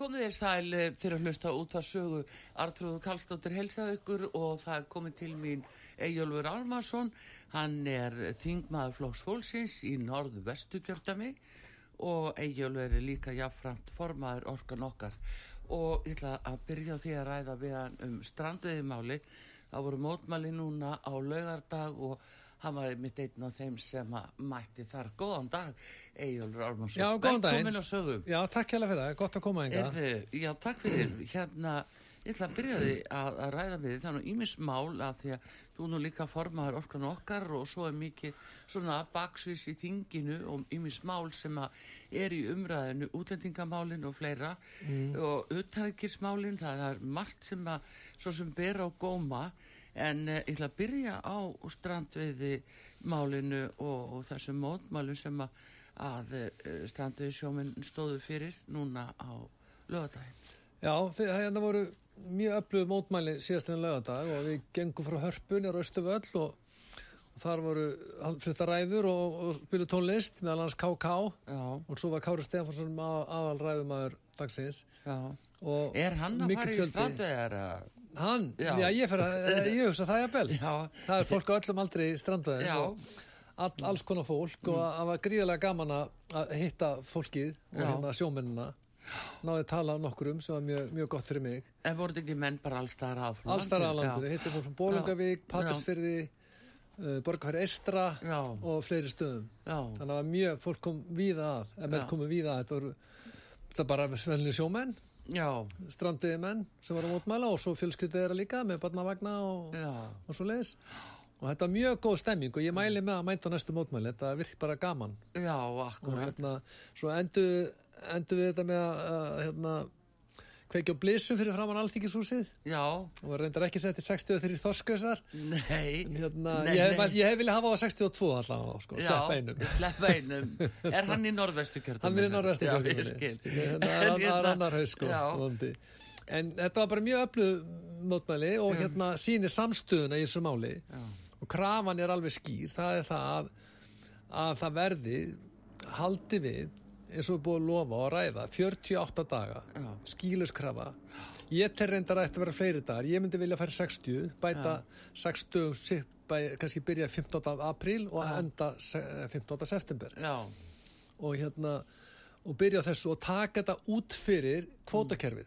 Komið þér sæl eh, fyrir að hlusta út að sögu Artrúður Kallstóttir helsaðu ykkur og það komið til mín Ejjólfur Almarsson. Hann er þingmaður Flóks Fólksins í norðu vestu kjördami og Ejjólfur er líka jafnframt formaður orkan okkar. Og ég ætla að byrja því að ræða við hann um strandveðimáli. Það voru mótmæli núna á laugardag og hann var mitt einn af þeim sem mætti þar. Góðan dag, Egilur Ármarsson. Já, góðan daginn. Velkomin á sögum. Já, takk hjá fyrir það, gott að koma enga. Já, takk fyrir. Hérna, ég ætla að byrja því að, að ræða við því. Þannig ímismál að því að þú nú líka formaður orkan okkar og svo er mikið svona baksvis í þinginu og ímismál sem að er í umræðinu, útlendingamálin og fleira mm. og utanrikismálin, það er margt sem að svo sem ber á góma en uh, ég ætla að byrja á strandveiði málinu og, og þessum mótmálum sem að, að uh, strandveiði sjóminn stóðu fyrir núna á lögadaginn. Já, það hérna voru mjög öflug mótmæli síðast enn lögadag og við gengum frá hörpun í Raustuvöll og, og þar voru flutta ræður og, og spilu tónlist meðal hans KK og svo var Kári Stefansson að, aðal ræðumæður dagsins. Já. Er hann að fara í strandveiðar? eða? Hann, Já. já, ég, fer að, eh, ég hugsa það jafnvel. Já. Það er fólk á öllum aldrei í strandvæðin Já. all, alls konar fólk og það var gríðarlega gaman að hitta fólkið og hérna sjómennina. Náði að tala um nokkur um sem var mjög, mjög gott fyrir mig. En voru þetta ekki menn bara allstæðar að frá Allstæðar að landinu, hittum fólk frá Bólungavík, Pattersfirði, uh, Borgarfæri Eistra Já, og fleiri stöðum. já, Þannig að mjög, fólk kom víða að, ef menn Já. komu víða að, þetta voru þetta bara svenli sjómenn, strandiði menn sem var að mótmæla og svo fjölskyldið þeirra líka með barnavagna og, og svo leiðis. Og þetta var mjög góð stemming og ég mæli með að mænta næstu mótmæli, þetta virk bara gaman. já, Og akkurat. hérna, svo endu, endu við þetta með að hérna, kveikja á blissum fyrir framann alþykishúsið Já, og reyndar ekki sett í 63 þorskusar nei. hérna, Nei, ég, hef, nei. ég hef viljað hafa á 62 allavega, sko, sleppa einum. Sleppa einum. Er hann í norðvestu kjörðum? Hann er í norðvestu skil. Það er annar, hérna- annar haus sko. En þetta var bara mjög öflug mótmæli og hérna sýnir samstöðuna í þessu máli já, og krafan er alveg skýr, það er það að, að það verði haldi við eins og við búum að lofa og að ræða 48 daga, já, skýluskrafa ég tel reyndar að þetta vera fleiri dagar. Ég myndi vilja færa 60, bæta 60, sí- bæ, kannski byrja 15. apríl og Já. enda se- 15. september. Já, og hérna og byrja þessu og taka þetta út fyrir kvótakerfið.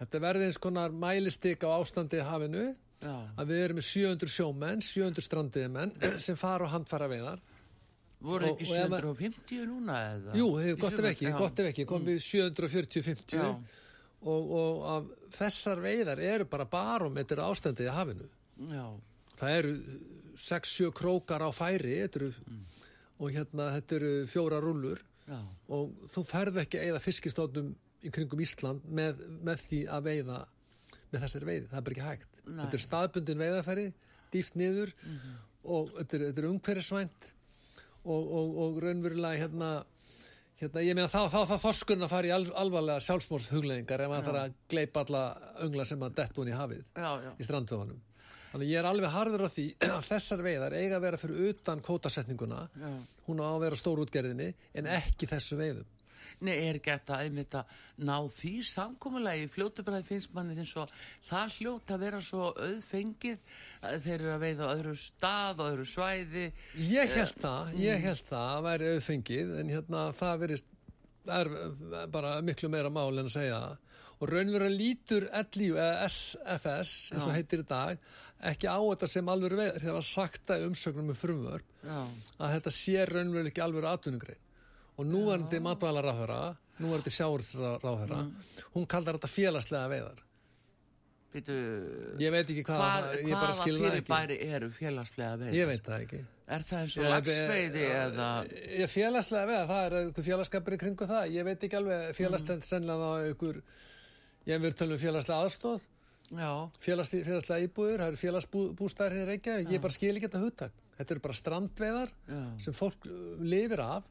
Þetta verði eins konar mælistik á ástandi hafinu já, að við erum með 700 sjómenn 700 strandiðmenn sem fara og handfara veiðar voru ekki og ef maður- 750 núna eða? jú, gott sumar? ekki, gott ef ekki komum við 740-50 Já, og, og af þessar veiðar eru bara barometri ástandið í hafinu. Já, það eru 6-7 krókar á færi eru, og hérna þetta eru fjóra rúllur. Já, og þú ferð ekki að eyða fiskistóttum í kringum Ísland með, með því að veiða með þessari veiði, það er bara ekki hægt. Nei. þetta er staðbundin veiðaferði dýft niður og þetta er, er umhverfisvænt og, og, og raunverulega hérna, hérna ég meina þá þá þá fara í al, alvarlega sjálfsmórshugleðingar ef maður þarf að gleipa alla öngla sem að detta hún í hafið Já, já. í strandvöðunum. Þannig ég er alveg harður á því að þessar veiðar eiga að vera fyrir utan kótasetninguna, Já. hún á að vera stórútgerðinni en ekki þessu veiðum. Er þetta einmitt að ná því samkommulegi fljótubræði finnst manni eins og það hljóta að vera svo auðfengið þeir eru að veiða á öðru stað og öðru svæði. Ég held það, ég held það að væri auðfengið en hérna það verist er eh, bara miklu meira mál en að segja og raunverulega lítur eða SFS eins og heitir í dag ekki á þetta sem alveg veður þegar var sagt það í umsögnum með frumvörp Já, að þetta sé raunverulega ekki alveg atvinnugrein og núverandi matvælaráðherra núverandi sjáurðsráðherra hún kallar þetta félagslega veiðar. Býtu ég veit ekki hvað, hvað, ég bara hvaða skil það ekki. fyrirbæri eru félagslega veið? ég veit það ekki. Er það eins og Ég- lagsveiði eða Ég félagslega veða, það er einhver félagskapur í kringu það, ég veit ekki alveg félagslega sennilega þá einhver ég hef verið tölum um félagslega aðstóð félags, félagslega íbúður, það eru félagsbústæðir hér ekki, ég bara skil ekki þetta hugtak. Þetta eru bara strandveðar sem fólk lifir af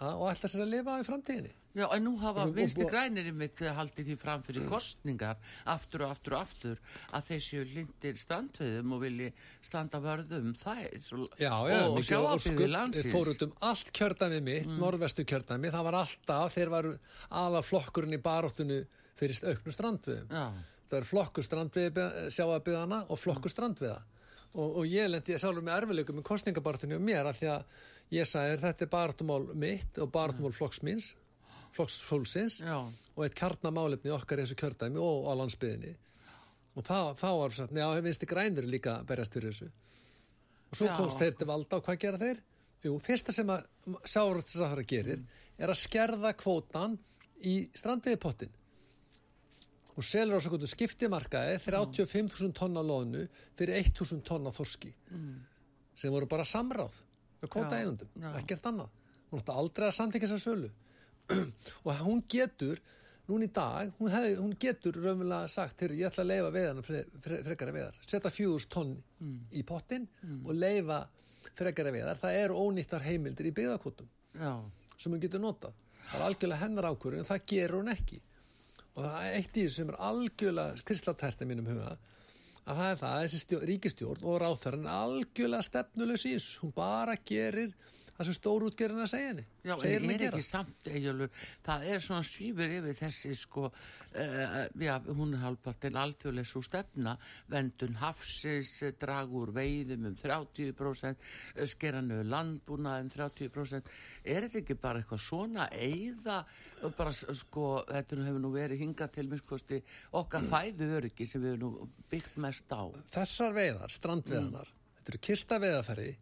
og ætla sér að lifa í framtíðinni Já, en nú hafa og- grænir mitt haldið því fram fyrir kostningar aftur og aftur og aftur að séu lindir strandveðum og vilji standa vörðum þær svo, Já, já, og, og sjáabíði ósköp. landsins Þeir fóru út um allt kjördæmi mitt, norðvestu kjördæmi, það var alltaf, þeir varu aða flokkurinn í baróttunni fyrir auknu strandviðum. Já, Það er flokkur strandviði sjáabiðana og flokkur strandviða. Og, og ég lendi sjálfur með erfileikum með kostningabartunni og mér af því að ég sagði þetta er baráttumál mitt og baráttumál flokks míns, flokks fólksins já, og eitt kjarnamálefni okkar í þessu kjördæmi og á landsbyðinni. Og þá, þá var sagt, já, vinsti grænir líka berjast fyrir þessu. Og svo Já. komst þeir til valda og hvað gera þeir? Jú, fyrsta sem að sjáurðsraðara gerir er að skerða kvótan í strandveiðipottin og selur á svo kvötu skiptimarkaði 35.000 tonna loðnu fyrir 1.000 tonna þorski sem voru bara samráð með kvóta Já, eigundum, ekkert annað. Hún ætti aldrei að samþykja þessa sölu. Og hún getur núna í dag, hún, hef, hún getur raunverulega sagt, hér, ég ætla að leifa veiðana fre, fre, frekari veiðar, setja fjúðust tonn í pottin og leifa frekari veiðar, það eru ónýttar heimildir í byggðakvotum já, sem hún getur notað, það er algjörlega hennar ákvörðu en það gerur hún ekki. Og það er eitt í þessu sem er algjörlega krislatært í mínum huga að það er það að þessi stjórn, ríkistjórn og ráþarinn algjörlega þessu. Hún bara gerir það sem stórútgerinn að segja henni. Já, en er að gera. ekki samt eigjálfur, það er svona svífur yfir þessi sko, uh, já, hún er halvpart til alþjóðlega svo stefna, vendun hafsis, eh, dragur veiðum um 30%, eh, skera nöðu landbúna um 30%, er þetta ekki bara eitthvað svona eigða, bara sko, þetta hefur nú verið hingað til minnskosti okkar fæðu öryggi sem við hefur nú byggt mest á. þessar veiðar, strandveiðanar þetta eru kista veiðarferði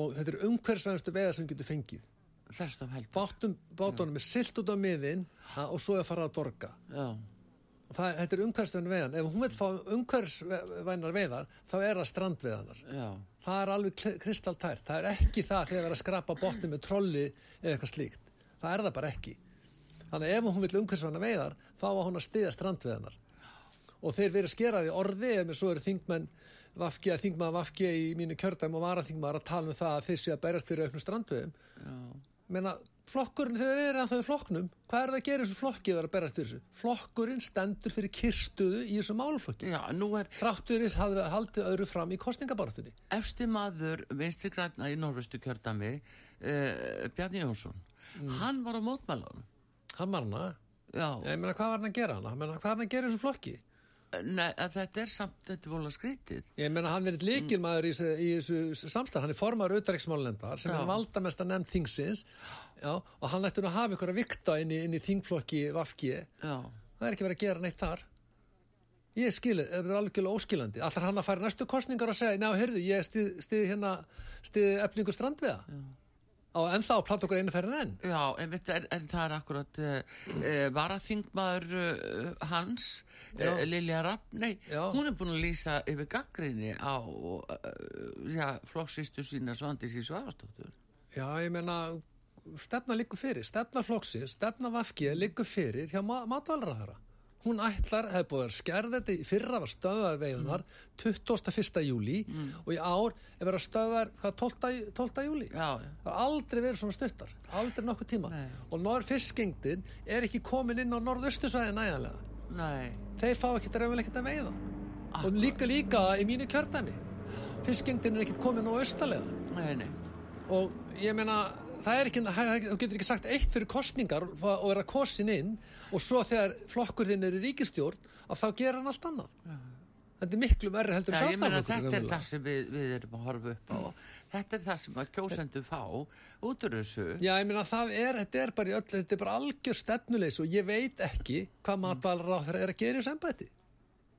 og þetta eru umhverfsvæðastu veiðar sem getur fengið. Bátum, bátunum er silt út á miðin ha, og svo er farið að dorga. Það, þetta er umhverfsvæðan veiðan ef hún vil fá umhverfsvæðanar veiðar þá er það strandveiðanar já, það er alveg kristaltært. Það er ekki það þegar verið að skrapa botni með trolli eða eitthvað slíkt. Það er það bara ekki. Þannig að ef hún vil umhverfsvæðanar veiðar þá var hún að stiða strandveiðanar og þeir verið að skera því orði ef svo eru þingmenn vafki að þingmaður vafki í mínu kjördæm og varaþingmaður að tala um það að þeir sé að berast fyrir auknum strandveiðum. Já. menna, flokkurinn, þegar þeir eru að þau í flokknum hvað er það að gera þessu flokki þegar það að berast fyrir þessu? Flokkurinn stendur fyrir kyrstuðu í þessu málflokki Já, nú er þráttur þess hafði haldið öðru fram í kostningabartunni efsti maður vinstri græna í norvestu kjördami uh, Bjarni Jónsson hann var á mótmælanum hann var hana, já, ég meina hvað var hann að gera hana meina, hvað var hann að gera þessu flokki Nei, að þetta er samt þetta er vola skrítið. Ég meina hann verið líkilmaður í, þessu- í þessu samstarf hann er formaður auðræksmálendar sem Já. er valdamesta nefnd þingsins. Já, og hann ætti nú að hafa ykkur að vikta inn í, inn í þingflokki Vafki já, það er ekki verið að gera neitt þar. Ég skilið, það er algjörlega óskilandi. Allar hann að fara í næstu kostningar og segja ná, heyrðu, ég stið, stið hérna stið efningu strandviða á ennþá að plata okkur einu ferðin enn? Já en, en, en það er akkurat uh, uh, varaþingmaður uh, hans Lilja Rappnei Já. hún er búin að lýsa yfir gaggrinni á já, flokksistu sína Svandis í Svavastóttur já, ég meina stefna liggur fyrir, stefna flokksins stefna Vafki liggur fyrir hjá ma matvalraðara hún ætlar, hefði búið að skerða þetta fyrra var stöðar veiðunar 21. júli og í ár er verið að stöðar hvað, 12. 12. júli já, já. það har aldrei verið svona stuttar aldrei nokkuð tíma Nei. og norð fiskengdin er ekki komin inn á norðaustusvæði næjanlega þeir fá ekki ekkert að veiða og líka líka í mínu kjördæmi fiskengdin er ekkert komin á austalega og ég meina það er ekki, það er ekki, þú getur ekki sagt eitt fyrir kostningar og vera kosin inn og svo þegar flokkur þinn er í ríkistjórn að þá gera hann allt annað. Þetta er miklu verri heldur Já, meina þetta er það sem við, við erum að horfa upp á. Þetta er það sem að kjósendur fá út úr þessu. Já, ég meina það er, þetta er bara öll, þetta er bara algjör stefnuleys og ég veit ekki hvað matvalrar er að gera í sembæti.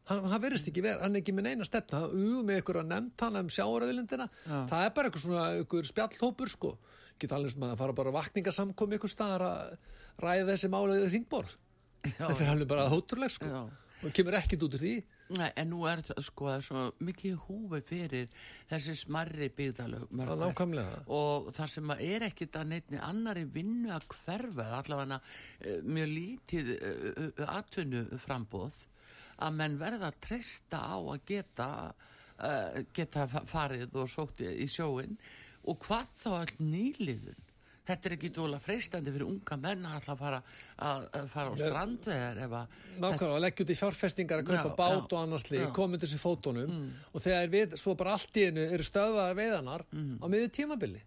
Hann, hann verðist ekki verið, hann er ekki með neina stefna, hann er með ykkur að nefnt hann um sjáuröðlindina, það er bara ykkur svona ykkur spjallhópur sko, geta alveg sem að fara bara vakningasamkom ykkur staðar að ræða þessi málið ringborð. Þetta er alveg bara hóturleg sko, Já. og kemur ekkit út úr því. Nei, en nú er það sko það er svo mikið húfi fyrir þessi smarri nákvæmlega. og það sem er ekkit að neittni annari vinnu að hverfa allavega uh, mjög lítið uh, atvinnu frambóð að menn verða að treysta á að geta uh, geta fa- farið og sótt í sjóin og hvað þá all nýliðun Þetta er ekki dóla freistandi fyrir unga menn að fara, að, að fara á strandveðar Nákvæmlega, leggja út í fjárfestingar að kaupa Já, bát já, og annars lík, já. koma undir sér fótunum. Og þegar við svo bara allt í einu eru stöðvaða veiðanar á miður tímabili.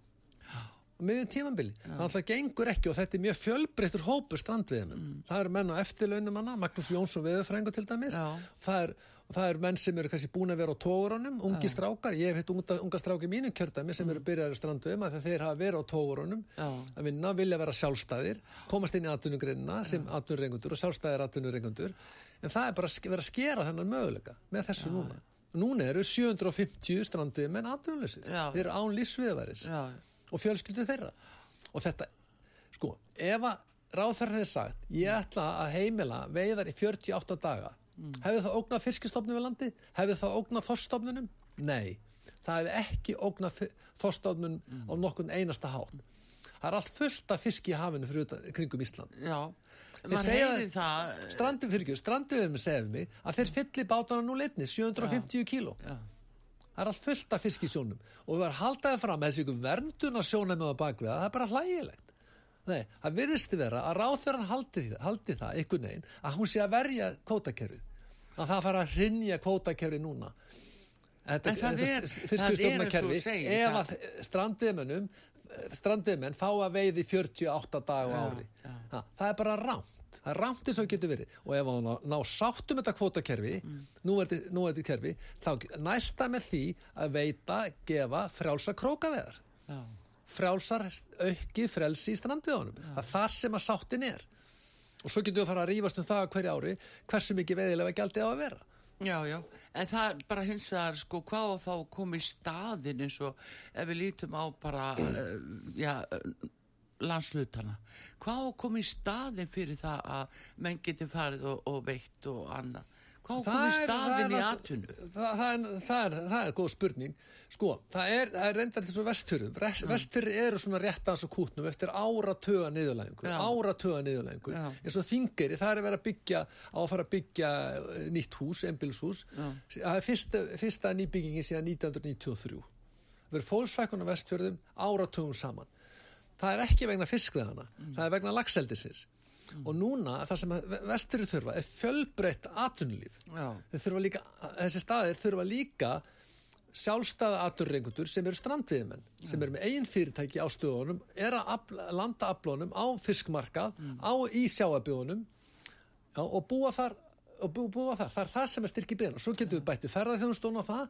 Á miður tímabili, það alltaf gengur ekki og þetta er mjög fjölbreyttur hópur strandviðum það eru menn á eftirlaunum hana Magnús Jónsson veðurfrængur til dæmis. Það er, það eru menn sem eru kannski búin að vera á tógurunum, ungi strákar. Ég hef hitt unga, unga stráki mínum kjördæmi sem eru byrjaðir strandviðum að þeir hafa verið á tógurunum Já. að vinna, vilja vera sjálfstæðir komast inn í atvinnugreinina sem atvinnurengundur og sjálfstæðir atvinnurengundur en það er bara að vera að skera þennan möguleika með þessu núna. Núna eru 750 strandið menn atvinnuleysi Já. þeir eru án lífsviðværis já, og fjölskyldu þeirra. Og þetta, sko, ef að ráðherran hefði sagt, ég ætla að heimila veiðar í 48 daga hefði það ógnað fiskistofnum við landi hefði það ógnað þorstofnunum nei, það hefði ekki ógnað þorstofnunum á nokkun einasta hátt. Það er allt fullt af fiski í hafinu fyrir utan, kringum Ísland. Já. Maður heyrir það strandið fyrir ekki, strandið við með segja mig að þeir fylli bátana nú litni 750 kíló. Það er allt fullt af fisk í sjónum. Og það er haldaði fram með þessi ykkur vernduna sjónum á bakvið það er bara hlægilegt. Nei, það virðist vera að ráþöran haldi, haldi það ykkur neginn að hún sé að verja kvótakerfið. Að það fara að hrinja kvótakerfið núna. Þetta, En það er- fiskustofnakerfi, er ef að strandiðmennum strandiðmenn fá að veiði 48 dag á Já, ári. já. Ha, það er bara rámt. Það er rámt eins og getur verið. Og ef hann ná, ná sáttum þetta kvótakerfi, mm. nú er þetta kerfi, þá næsta með því að veita, gefa frjálsa krókaveðar. Já. Frjálsar aukið frelsi í strandviðunum. Það er það sem að sáttin er. Og svo getur við að fara að rífast um það á hverju ári hversu mikið veiðilega gældi á að vera. Já, já, en það er bara hins vegar sko hvað á þá í staðin eins og ef við lítum á bara uh, já, landslutana hvað koma í staðin fyrir það að menn getur farið og, og veitt og annað hvað í staðin í atvinnu? það, það, það, það er góð spurning. Sko, það er, er reyndar þessu vestfjörðum mm. vestfjörður. Eru svona rétt að þessu kútnum eftir áratöga niðurlægingu Já. áratöga niðurlægingu. Já. eins og þingeri, það er verið að byggja á að fara að byggja eh, nýtt hús, einbilshús það er fyrsta, fyrsta nýbyggingi síðan 1993 það verið fólksfækun á vestfjörðum áratögum saman. Það er ekki vegna fiskveðana það er vegna lagseldisins og núna það sem vestfjörður þurfa er fjölbreytt Já, þurfa líka, þessi staðir þurfa líka sjálfstæða aturrengundur sem eru strandviðmenn, sem eru með eigin fyrirtæki á stöðunum, er að afla, landa aflónum á fiskmarkað, á í sjáabjóðunum já, og búa þar og bú, búa þar, það er það sem er styrki byrðan og svo getum við bætti ferðarþjónustón á það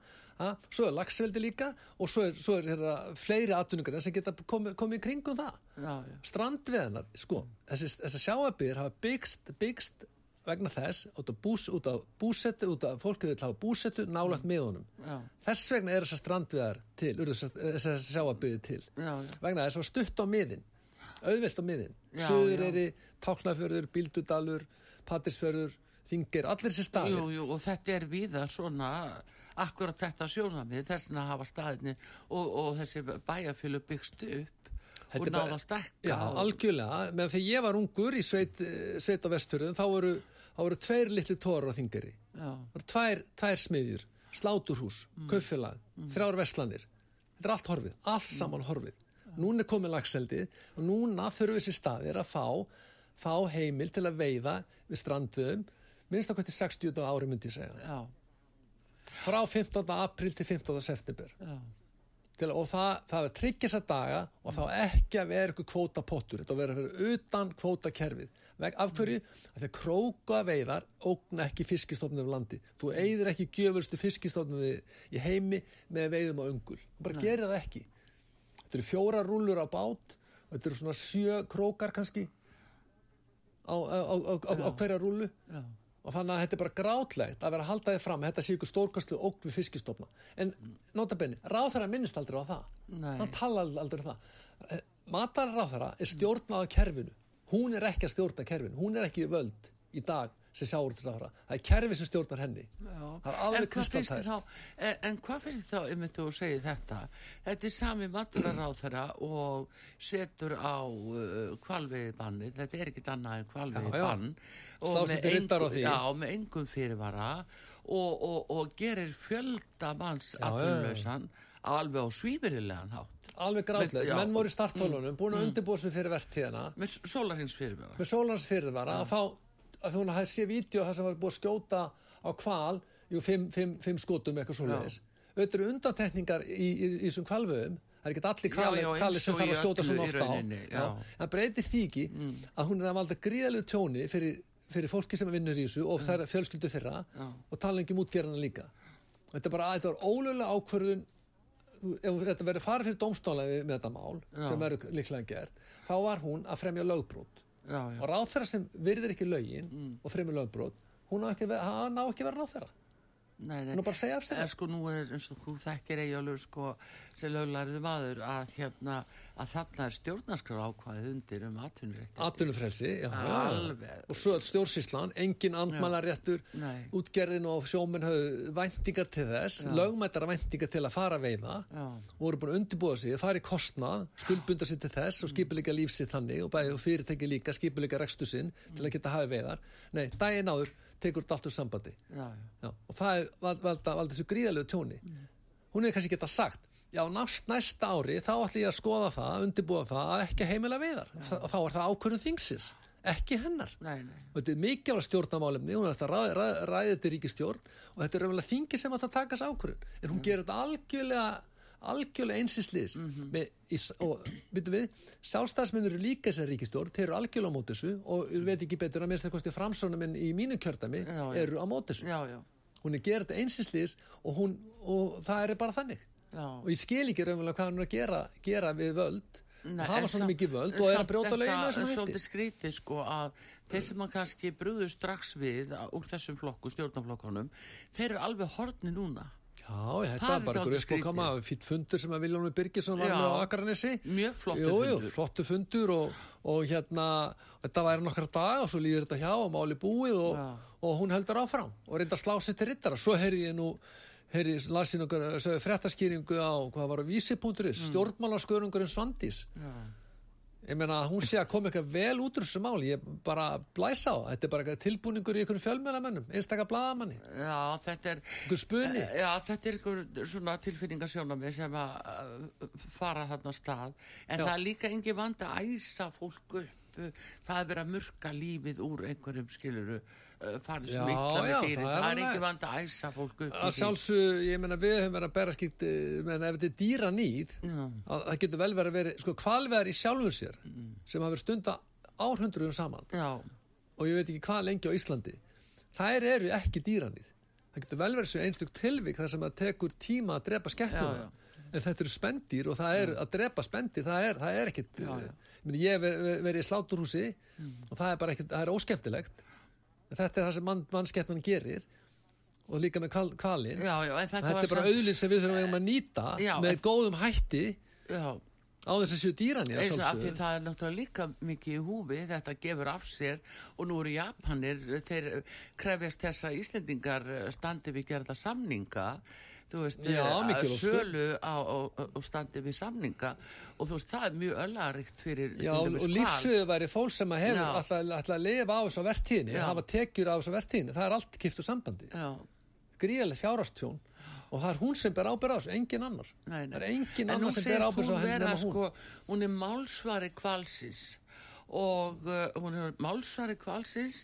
að, svo er lagsveldi líka og svo er, svo er hérna, fleiri atvinningar sem geta komið komi í kringum það já, já, strandveðanar, sko, þessi, þessi sjáabýr hafa byggst, byggst vegna þess, út af, bús, út af búsetu, út af fólkið vil hafa búsetu nálægt miðunum. já, Þess vegna er þessar strandveðar til, þessar sjáabýri til. já. Vegna þess að stutt á miðin, auðvelt á miðin. Já. er í Táknafjörður, Bíldudalur, Pattisfjörður, Þingir, allir þessi staðir. Jú, jú, og þetta er viða svona akkurat þetta sjónamið þess að hafa staðinni og, og þessi bæjarfjölu byggst upp Þetta og náða stekka Já, og, algjörlega, menn þegar ég var ungur í sveit, sveit á vestfjörðum, þá voru, þá voru tveir litli tórar á þingari já, það voru tvær, tvær smiðjur sláturhús, mm. kaufélag, þrjár veslanir þetta er allt horfið, allt saman horfið. Núna er komið lagseldi og núna þurfum þessi staðir að fá fá heimil til að veiða við strandvöðum minnst að hvert 60 ári myndi ég segja. Já, frá 15. april til 15. september. Já, til, og það, það er tryggja þessa daga og þá ekki að vera eitthvað kvótapottur. Þetta að vera utan kvótakerfið. Veg, af hverju? Af því að króka veiðar ógna ekki fiskistofnum við landi þú eigðir ekki gjöfurstu fiskistofnum í heimi með veiðum á ungul bara gerir það ekki. Þetta eru fjóra rúlur á bát. Þetta eru svona sjö krókar kannski á, á, á, á, á, á hverja rúlu já, og þannig að þetta er bara grátlegt að vera að halda þið fram þetta sé ykkur stórkastlu ógn við fiskistofna. En notabenni, ráþæra minnist aldrei á það. Nei. hann tala aldrei um það. Matar ráþæra er stjórnað á kerfinu. Hún er ekki að stjórna kerfinu. Hún er ekki völd í dag sem sjáur til ráþæra það er kerfi sem stjórnar henni. Það er En alveg þá, en, en hvað finnst þér þá, um þú segir þetta, þetta er sami maturaráþara og setur á uh, kvalveiði banni, þetta er ekkit annað en kvalveiði Já, já. bann. og Slá með engum- því. Já, með engum fyrirvara. Og, og, og gerir fjölda manns Já, já, já. atvinnulausan alveg á svífirilegan hátt, alveg grátlegt, Já. menn voru í starttólunum búin að undirbúa sig fyrir vertíðina. Með sólarhins fyrirvara. með sólans fyrirvara. Að fá að þú að sé vídeo það sem var búið að skjóta á kval jú, fimm, fimm, fimm skotum eitthvað svoleiðis. Auðvitað eru undantekningar í, þessum kvalvöðum það er ekki allir kvalir, kvalir sem þarf að skjóta svona ofta á. já. Mm. það breytir því ekki að hún er að valda gríðalegu tjóni fyrir, fyrir fólki sem vinnur í þessu og það er fjölskyldu þeirra Já. og tala ekki um útgerðana líka. Þetta er bara, þetta var ólögulega ákvörðun. Ef þetta verður farið fyrir dómstóla með þetta mál Já. sem verður líklega gert þá var hún að fremja lögbrot Já, já. og ráðferða sem virðir ekki lögin og fremur lögbrot hún á ekki, að ve- hann á ekki vera ráðferða Nei, nei. á bara segja af sér En sko nú er eins og þú þekkir eigjálfur sko sem löglæriðu maður að hérna að þarna er stjórnarskrár ákvaðið undir um atvinnurétti. atvinnufrelsi já, já. Alveg. og svo stjórnsýslan, engin andmælaréttur útgerðin og sjóminn höfðu væntingar til þess, lögmættara væntingar til að fara að veiða Já. voru búin að undirbúa sig, fara í kostnað skuldbunda sig til þess og skipuleika lífsitt þannig og bæði og fyrirtæki líka skipuleika rekstu sinn til að geta hafi veiðar nei, daginn áður tekur þetta allt úr sambandi. Já, já. Og það er vald, vald, þessu gríðalegu tjóni. Hún hefur kannski geta sagt já, næst, næsta ári þá ætlum ég að skoða það undirbúa það að ekki heimila veiðar Þa, og þá er það ákvörðun þingsins ekki hennar. Nei, nei. og þetta er mikilvægt stjórnamálefni hún er eftir að ræða, ræða, ræða þetta ríkistjórn og þetta er raunverulega þingi sem að taka þessu ákvörðun. En hún gerir þetta algjörlega algjörlega einsinsliðs mm -hmm. og byrju við, sjálfstæðismennir eru líka þessar ríkistjórn, þeir eru algjörlega á móti þessu og ég veit ekki betur að minnst það kosti framsónuminn í mínu kjördami Já, já. eru á móti þessu Já, já. hún er gerð einsinsliðs og, hún, og það er bara þannig Já. og ég skil ekki raunverulega hvað hún er að gera, gera við völd Nei, hafa en svona mikið völd og er að brjóta þetta lögin með er þessum svolítið hætti skrítið sko að þeir sem að kannski brúðu strax við úr þessum flokku, stjórnaflokkunum þeir eru alveg horni núna Já, þetta var bara ykkur dálítið uppbókama fýtt fundur sem að Viljónu Birgisson var á Akarnesi Mjög jú, fundur. flottu fundur og, og hérna, þetta væri nokkra dag og svo líður þetta hjá og máli búið og, og hún heldur áfram og reynda að slá sér til rittara svo heyrði ég nú heyrði, lasin okkur, fréttaskýringu á hvað var á vísi.is, mm. stjórnmálaskörungurinn Svandís Já. Ég meina að hún sé að koma eitthvað vel út úr þessu máli, ég bara blæsa á þetta er bara eitthvað tilbúningur í einhverjum fjölmjölamennum einstakar blaðamanni, Já, þetta er Já, þetta er svona tilfinningasjónami sem að fara þarna stað. En Já. það er líka engin vandi að æsa fólk upp. Það er verið að murka lífið úr einhverjum skiluru farið já, með dýri það er það engin vandi að æsa fólk upp í að sjálfsög, ég meina við höfum verið að bera skipt menn ef þetta er dýra nýð það getur vel verið að vera sko kvalveðar í sjálfum sér sem hafa verið stunda árhundruðum saman. Já, og ég veit ekki hvað lengi á Íslandi. Þær eru ekki dýranýð það getur vel verið svo einstök tilvík þar sem að tekur tíma að drepa skeppnuna Já, en þetta eru spendýr og það er að drepa spendýr, það er, það er ekkit Já, já. ég, meni, ég verið veri í sláturhúsi og það er bara ekkit, það er óskemmtilegt þetta er það sem mann, mannskeppnan gerir og líka með kval, kvalin já, já, þetta, þetta er bara samt- auðlinn sem við þurfum að nýta Já, með en- góðum hætti Já, á þess að séu dýran í sjálfsögðu. það er náttúrulega líka mikið í húfi þetta gefur af sér og nú eru Japanir þeir krefjast þess að Íslendingar standi við gerða samninga þú veist, Já, eh, ósköp. sölu á, á, á standi við samninga og þú veist, það er mjög öllaríkt fyrir Já, og lífsviðu væri fólk sem að hefur alltaf, að lifa á þessu vertíðinni, hafa tekjur á þessu vertíðinni, það er allt kiptu sambandi. Já, Gríðalegt fjárastjón og það er hún sem ber ábyrð á þessu, engin annar. nei, nei. Það er engin En annar sem ber ábyrð á nema hún. sko, hún er málsvari kvalsins og uh, hún er málsvari kvalsins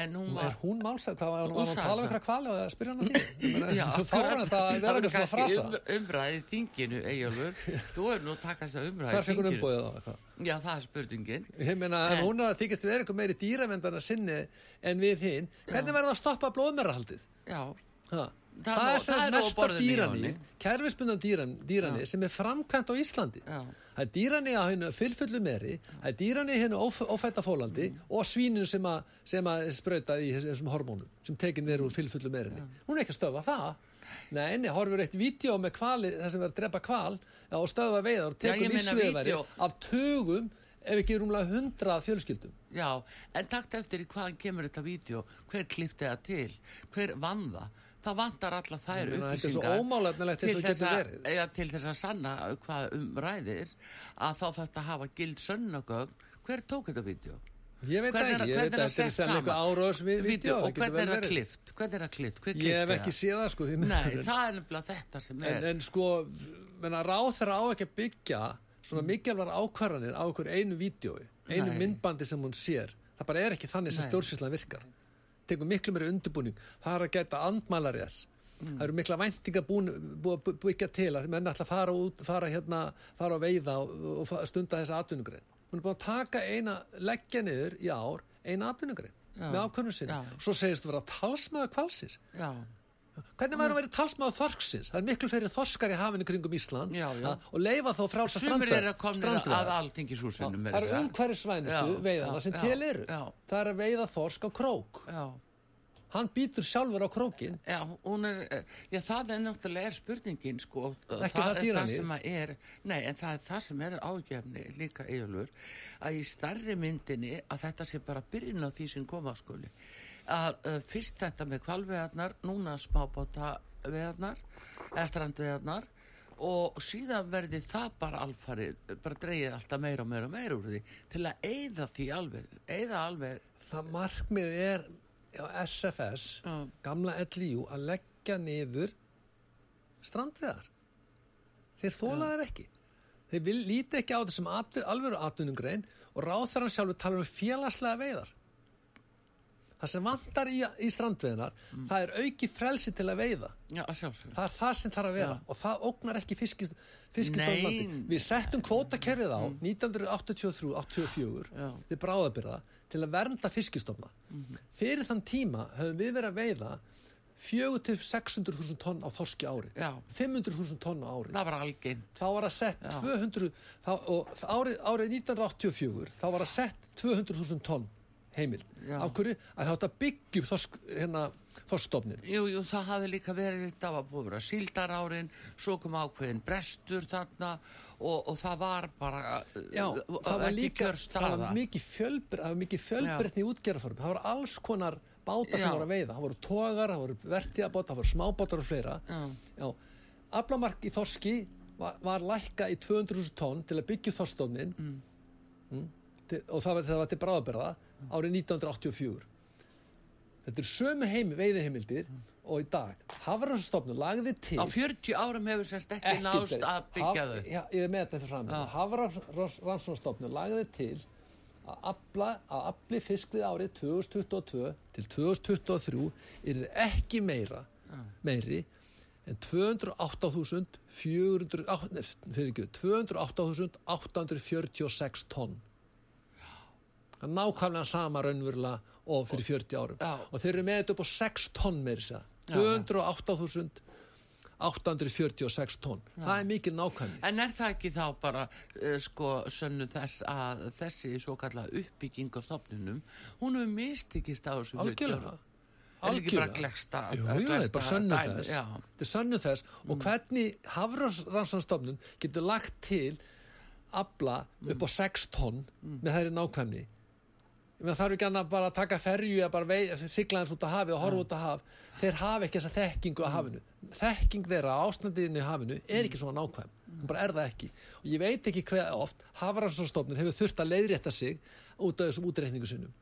en hún Er var hún málsæð? Hvað var hún að tala um það. eitthvað kvali og spyrja hann að því? Já, Svo fára þetta að vera með svona frasa. um, umræði í þinginu, Eyjólfur þú er nú að taka þess að umræði Hvar í fengur þinginu umbóðið á eitthvað? Já, það er spurningin Ég meina, En- hún er að þykist vera eitthvað meiri dýravendana sinni en við hinn, hvernig verður það að stoppa blóðmerahaldið? Já, Ha. Það Það, er það er mesta dýrani, kerfisbundan dýran, dýrani sem er framkvæmt á Íslandi. já, Það er dýrani á hennu fylfullu meri, það er dýrani hennu óf, ófætta fólandi og svíninu sem að, sem að sprauta í þess- þessum hormónum sem tekin er úr fylfullu merinni. Hún er ekki að stöfa það. Nei, nei, horfur eitt vídeo með kvali, það sem verður að drepa kval og stöfa veiðar og lífsviðværi vídeó. af tugum ef ekki rúmlega hundrað fjölskyldum. já En takt eftir í hvaðan kemur þetta vídeo Hver klifti það til, hver vann það Það vantar alla þær er upplýsingar til þess að- ja, Til þess að sanna hvað um ræðir að þá þetta hafa gild sönnagögn Hver tók þetta vídeo? Ég veit er- ekki, ég veit er að það þetta er sem eitthvað saman? árós við Vídeó, vídeo. og hvernig er það klift? Hvernig er það klift? Hver Ég hef ekki það? séð það sko. Nei, það er nefnilega þetta sem er en, en sko, ráð þeirra á ekki að byggja svona mikilvægar ákvarðanir á einu vídjói, einu myndbandi sem hún sér. Það bara er ekki þannig sem stjórnsýslan virkar. Tekur miklu meiri undirbúning. Það er að geta andmælarjas. Mm. Það eru mikla væntinga búin, búið að byggja til að menn ætla að fara út, fara hérna, fara að veiða og, og stunda þessa atvinnugrein. Hún er búin að taka eina, leggja niður í ár, eina atvinnugrein með ákvörnum sinni. Svo segist þú vera talsmaður kvalsins. Já, Hvernig að vera talsmaður þorsksins? Það er miklu fyrir þorskar í hafinu kringum Ísland Já, já. og leifa þá sumir eru að alþingishúsinu Það eru umhverfisvænustu Já, veiðana sem til eru. Það er að veiða þorsk á krók. Já, Hann býtur sjálfur á krókin. er, já, það er náttúrulega er spurningin, sko. Það er dýranýr. það sem er, nei, en það er það sem er ágefni líka eiginlur, að í starri myndinni að þetta sé bara byrjun á því sem koma skuli. Að uh, fyrst þetta með kvalveðarnar, núna smábáta veðarnar, eða strandveðarnar, og síðan verði það bara alfarið, bara dreigið alltaf meira og meira og meira úr því, til að eyða því alveg, eyða alveg, Það markmið er á SFS, Já. gamla LIU, að leggja niður strandveðar. Þeir þóla þær ekki. Þeir vil, líti ekki á þessum alvöru atvinnungrein og ráþarann sjálfur tala um félagslega veiðar. Það sem vantar í, í strandveðinar, Mm. það er auki frelsi til að veiða. já, að. Það er það sem þarf að vera Já. og það ógnar ekki fiskist, fiskistofnlandi. Við settum kvótakerfið á 1983-84 Já. við bráðabyrða til að vernda fiskistofna. Fyrir þann tíma höfum við verið að veiða 400-600.000 tonn á þorski ári. Já. 500.000 tonn á ári. Það var algeng. Þá var að sett Já. 200 þá, og árið, árið 1984 þá var að sett 200.000 tonn heimild. Já. Af hverju? Að það átt að byggja upp þorsk, hérna, þorskstofnin. Jú, jú, það hafði líka verið, það var búið að vera síldarárin, svo kom ákveðin brestur þarna og, og það var bara Já, uh, það var líka það var mikið fjölbreytni, var útgerðarform. Það voru alls konar báta sem Já. voru að veiða. Það voru togar, það voru vertíðabóta, það voru smábátar og fleira. Já. Já. Aflamark í þorski var, var lækka í 200.000 tonn til að byggja þorstofnin mm. til, og það var, það var til bráðabyrða árið 1984. Þetta er sömu heimi, veiðiheimildir og í dag. Hafrarstofnun lagði til Á 40 árum hefur sérst ekki, nást að byggja þau. Já, ég er með þetta fram Já. Hafrannsóknastofnun lagði til að afli fiskvið árið 2022 til 2023 er ekki meira meiri en 208.400 á- nei, fyrir ekki, 208.846 tonn nákvæmlega sama raunverulega og fyrir 40 árum. Já. og þeir eru með þetta upp á 6 tonn sér Já, já. 208.846 tonn. Það er mikil nákvæmni. En er það ekki þá bara uh, sko sönnu þess að þessi svo kalla uppbygging á stofnunum, hún hefur mistikist á þessu algjörlega. jú, það er sönnu þess. Já, þetta er sönnu þess. Og hvernig Hafrannsóknastofnun getur lagt til afla upp á 6 tonn með þeirri nákvæmni það eru ekki annað bara að taka ferju eða bara vei, sigla eins út á hafi og horfa út á haf. Þeir hafa ekki þessa þekkingu á hafinu. Þekking þeirra á ástandinu í hafinu er ekki svona nákvæm, hún bara er það ekki. Og ég veit ekki hver oft hafrannsstofnun hefur þurft að leiðrétta sig út af þessum útreikningu sinum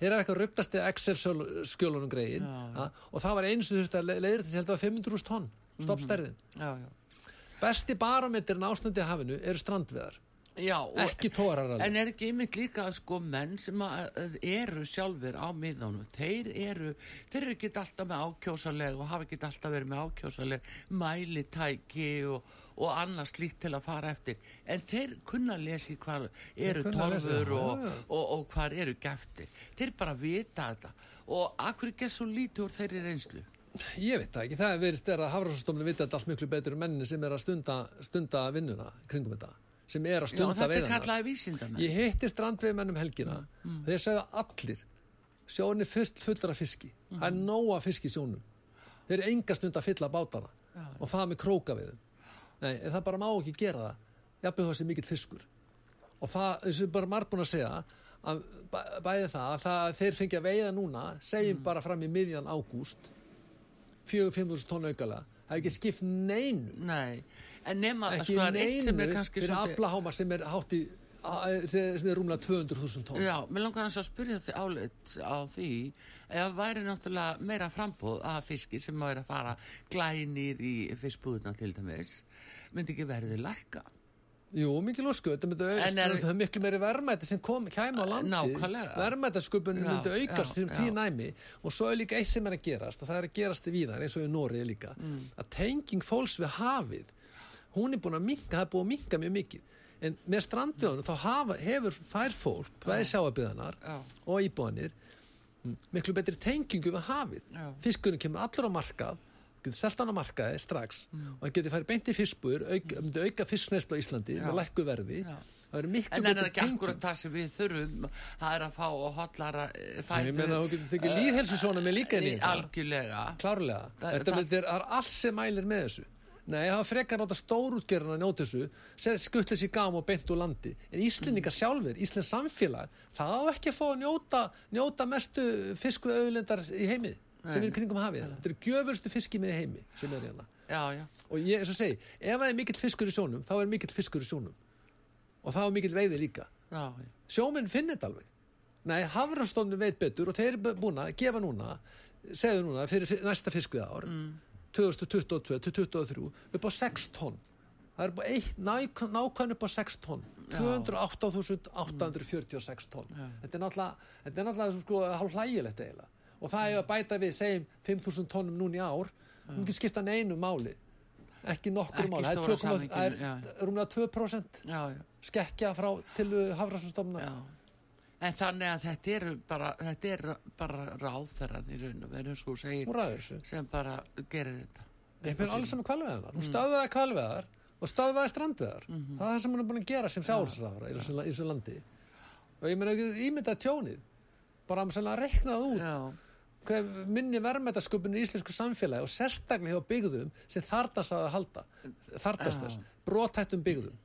þeir hafa eitthvað ruggast eða Excel skjölunum greiðin og það var eins og þurft að leiðrétta sig held að 500.000 tonn stoppstærðin. Já, já. besti barometrin ástandi í hafinu eru strandveðar Já, ekki tórar en er ekki einmitt líka sko menn sem eru sjálfur á miðanum, þeir eru þeir eru ekki alltaf með ákjósaleg og hafa ekki alltaf verið með ákjósaleg mælitæki og, og annars líkt til að fara eftir, en þeir kunna lesi hvað eru torfur og, og, og hvað eru gefti þeir bara vita þetta. Og akkur ekki svo lítið úr þeirri reynslu? Ég veit það ekki, það er verið stærra Hafrannsstofnun vita þetta allt miklu betur en mennin sem er að stunda, stunda vinnuna kringum þetta, sem er að Já, stunda þetta er kallaði vísindamenn. Ég hitti strandveiðmennum helgina, Mm, þeir segja allir, sjónin er full, fullur af fiski, það er nóga fisk í sjónum, þeir eru enga stund að fylla bátana. Já. og það með króka við Nei, það bara má ekki gera það, jafnveg það sé mikill fiskur. Og það, þessu er bara marg búin að segja að bæ- bæði það að það, þeir fengi að veiða núna, segjum Mm. bara fram í miðjan ágúst 4-5.000 tonn aukala það er ekki skipt neinu. Nei, en nema ekki sko neinu fyrir svolítið- aflaháma sem er hátt í sem er rúmlega 200.000 tonn. Já, mér langar að spyrja þið álit á því ef væri náttúrulega meira frambóð af fiski sem væri að fara glænir í fiskbúðuna til dæmis myndi ekki verðið lækka? Jú, mikið lósku, þetta myndi auðvitað, er- það er miklu meiri verðmæti sem kom, kæmi á landi, Já, myndi aukast já, sem já. því næmi. Og svo er líka eitt sem er að gerast og það er að gerast víðar eins og í Norið líka, Mm. að tenging fólks við hafið, hún er búin að minka, það er búin að minka mjög mikið. En með strandiðunum þá hafa, hefur fær fólk, bæði sjáabiðanar Já. og íbúanir miklu betri tengingu við hafið. Já. fiskurinn kemur allur á markað getur selt hann á markaði strax Mm. og hann getur farið beint í fiskbúður auka, myndi auka fiskneslu á Íslandi Já. með lækku verði. Það verður miklu En er það ekki akkurat það sem við þurfum það er að fá og hotlara eh, sem ég meina þú getur tekið líðhelsu svona með líka í þetta. Algjörlega. Klárlega, Það- þetta það- það er allt sem mælir með þessu Nei, það var frekar nátt að stórútgerðina njóta þessu, segð skuttlega sér gám og beint úr landi. En Íslendingar sjálfur, Íslands samfélag, það á ekki að fá að njóta, njóta mestu fisku auðlendar í heimi sem er í kringum hafið. Þetta eru gjöfurstu fiski með heimi sem er hérna. Já, já, Og ég, eins og segi, ef það er mikill fiskur í sjónum, þá er mikill fiskur í sjónum. Og það er mikill veiði líka. já, já. Sjóminn finnir þetta alveg. Nei, Hafrastofnun veit betur og þeir eru búin að gefa núna, segðu núna, fyrir næsta fiskvið ár, Mm. 2022-2023, upp á 6 tonn. Það er nákvæmn upp á 6 tonn. 208.846 tonn. Þetta er náttúrulega, þetta er náttúrulega sko, hálf hlægilegt eiginlega. Og það er að bæta við, segjum, 5.000 tonnum núna í ár, hún ekki skipta neinu máli. Ekki nokkur máli. Það er stóra 2,- það samhenginu, já. er rúmlega 2% já, já. skekkja frá til Hafrastofnuna. En þannig að þetta eru bara, þetta er bara ráðherran í raun og veru, svo segir, sem bara gerir þetta. Ég finn alls saman kvalveðar. Mm. Hún stöðvaði kvalveðar og stöðvaði strandveðar. Mhm. Það er það sem hún er búin að gera sem í þessu, í þessu landi. Og ég meina ekki ímynda tjónið. Bara að maður reiknaði út Já, hvað minni verðmætasköpun í íslensku samfélagi og sérstaklega hjá byggðum sem þartast að halda. Þartast þess. Brotættum byggðum.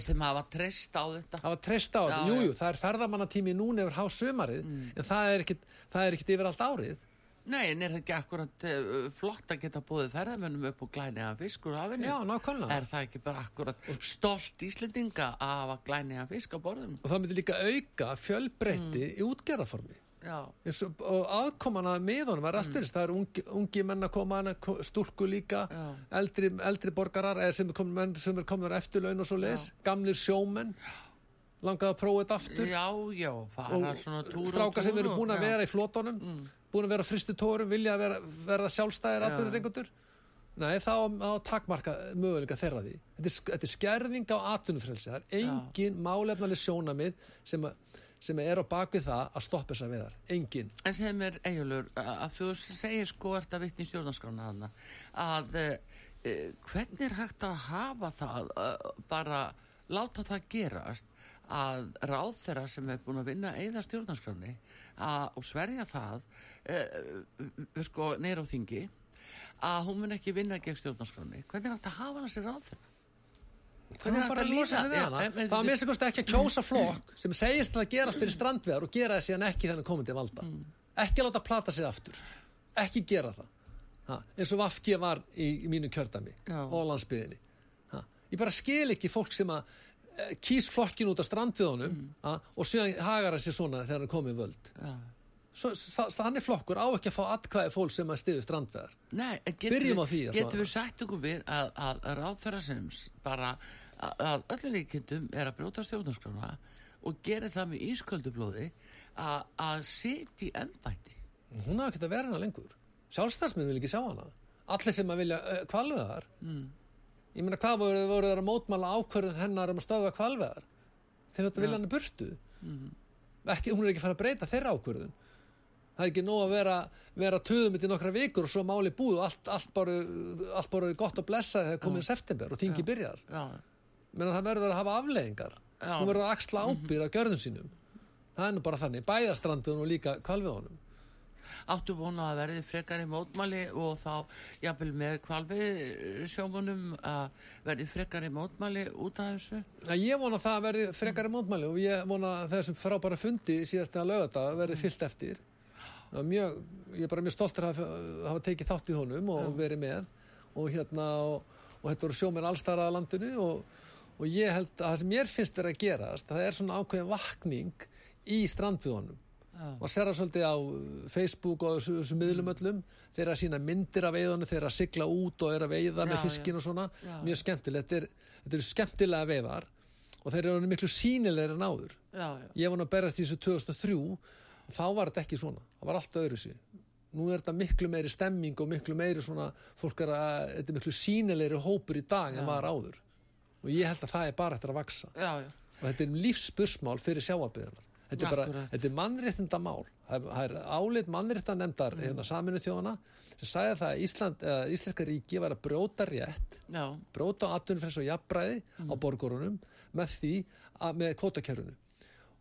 Sem hafa treyst á þetta. Var treyst á þetta. Já, Jú, það er ferðamannatími núna yfir há sumarið en það er ekkit, það er ekkit yfir allt árið. Nei, en er það ekki akkurat uh, flott að geta búið ferðamönnum upp og glæniða fiskur á afinu? Já, nákvæmlega. Er það ekki bara akkurat stolt Íslendinga að hafa glæniða fisk á borðum? Og það myndi líka auka fjölbreytti Mm. í útgerðarformi. Já, Eins og, aðkomana með honum var aftur það eru ungi, ungi menn að koma stúlku líka, Mm. Já. eldri, eldri borgarar eða sem er komin, menn sem er komin á eftirlaun og svo leis, gamlir sjómenn langaði að prófa þetta aftur já, já, og svona túr stráka sem eru búin að já. Mm. vera í flotónum búin að vera fristu tórum, vilja að vera, verða sjálfstæðir Já. atvinnureikundur Nei, þá á takmarka möguleika þeirra því. Þetta er, þetta er skerðing á atvinnufrelsi. Það er engin málefnaleg sjónamið sem, að, sem er á bakvið það að stoppa þessa veðar. Engin. En segð mér, Egilur, að þú segir sko vitni í stjórnarskrána þarna, að uh, hvernig er hægt að hafa það, bara láta það gerast að ráðherra sem er búin að vinna eða stjórnarskráni og sverja það, uh, sko, neyra á þingi, að hún mun ekki vinna gegn stjórnarskráni. Hvernig er hægt að hafa þessi ráðherra? Það er bara að losa sig við hana. Já, en- Það var minnst ekki að kjósa flokk sem segist að gerast fyrir strandveðar og gera það síðan ekki þannig komandi valda. Ekki að láta plata sig aftur. Ekki gera það. ha, eins og Vafki var í, í mínu kjördami og landsbyðinni ha, ég bara skil ekki fólk sem að eh, kýs flokkin út af strandviðunum Mm. og síðan hagar hann sér svona þegar hann komið völd Já. Það, þannig flokkur á ekki að fá atkvæði fólk sem að stiðu strandveðar Byrjum við, á því svara. við sagt okkur við að, að, að ráðferða sem bara að, að öllu líkindum er að brjóta stjórnarskrána og gera það með ísköldublóði að, að sitja í embætti. hún hafa ekki að vera hana lengur. Sjálfstæðsmenn vil ekki sjá hana. Allir sem að vilja uh, kvalveðar mm. ég meina hvað voru, voru þeir að mótmála ákvörðun hennar um að stöðva kvalveðar þeir þetta vilja hana burtu. Ekki, hún er ekki að fara að breyta þeirra ákvörðun það er ekki nóg að vera, vera töðum í nokkra vikur og svo máli búið og allt, allt, bara, allt bara er gott að blessa þegar komið september og þingi byrjar. Menn það verður að hafa afleðingar Já. hún verður að axla ábyrð á gjörðum sínum. Það er nú bara þannig, bæðastranduðun og líka kvalveðunum áttu vona að verði frekar í mótmæli og þá jafnvel með kvalvið sjómunum að verði frekar í mótmæli út af þessu. Já, ég vona að það verði frekari mótmæli og ég vona að þessum frábæra fundi síðast eða lögata verði fyllt eftir mjög, ég er bara mjög stoltur að hafa, tekið þátt í honum og verið með. Og hérna og, og þetta voru sjóminn allstara að landinu og, og ég held að það sem mér finnst verið að gerast það er svona ákveðin vakning í strandviðunum Já. maður ser það svolítið á Facebook og þessu, þessu miðlum öllum. Þeir að sína myndir af veiðunum þeir að sigla út og eru að veiða með fiskin og svona. Mjög skemmtilegt, þetta er, þetta eru skemmtilega veiðar og þeir eru miklu sínilegri en áður. Já, já. ég var nú að berast í þessu 2003 og þá var þetta ekki svona, það var allt öðru sér nú er þetta miklu meiri stemming og miklu meiri svona, fólk er að þetta er miklu sínilegri hópur í dag en var áður. Og ég held að það er bara eftir að vaksa Já, já. og þetta er lífsbursmál fyrir sjáabiðunar þetta er bara, þetta er mannréttinda mál það er- álit mannréttinda nefndar Mm. hérna saminu þjóðana sem sagði það að Ísland, eða Íslenska ríki var að brjóta rétt Já, brjóta á atvinnufrels og jafnbræði Mm. á borgurunum með því að með kvótakerfinu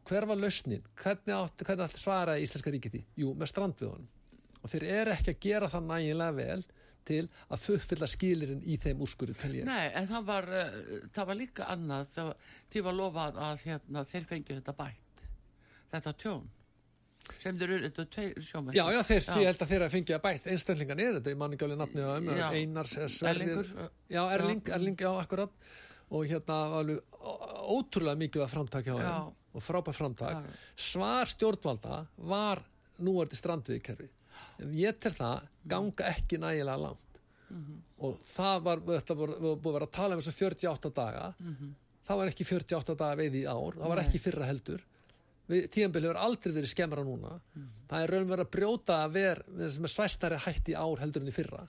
hver var lausnin? hvernig átti, hvernig átti svaraði Íslenska ríki því? Jú, með strandviðunum og þeir eru ekki að gera það nægilega vel til að uppfylla skilirinn í þeim úrskurðu ég. Nei, en það var, uh, það var líka annað, það því var lofað að hérna, þeir fengju þetta bætt, þetta tjón, sem þeir eru, þetta er tveir sjómenn. Já, já, þeir, ég held að þeir að fengja bætt. Einstaklingan er þetta, ég man ekki alveg nafni á þeim Já. Einars, eh, Erlingur, Já, Erling, Erling, já, akkurat. Og hérna var alveg ótrúlega mikið að framtak hjá Já. þeim og frábært framtak. Svar stjórnvalda var núverði strandviðkerfi en ég til það ganga ekki nægilega langt. Mhm. og það var, þetta var búið að vera að tala um þess að 48 daga. Mhm. það var ekki 48 daga veið í ár. Það var ekki fyrra heldur. Tíðanbili hefur aldrei verið skemmra núna. Það er raun verið að brjóta að ver sem er svæstnari hætt í ár heldur en í fyrra.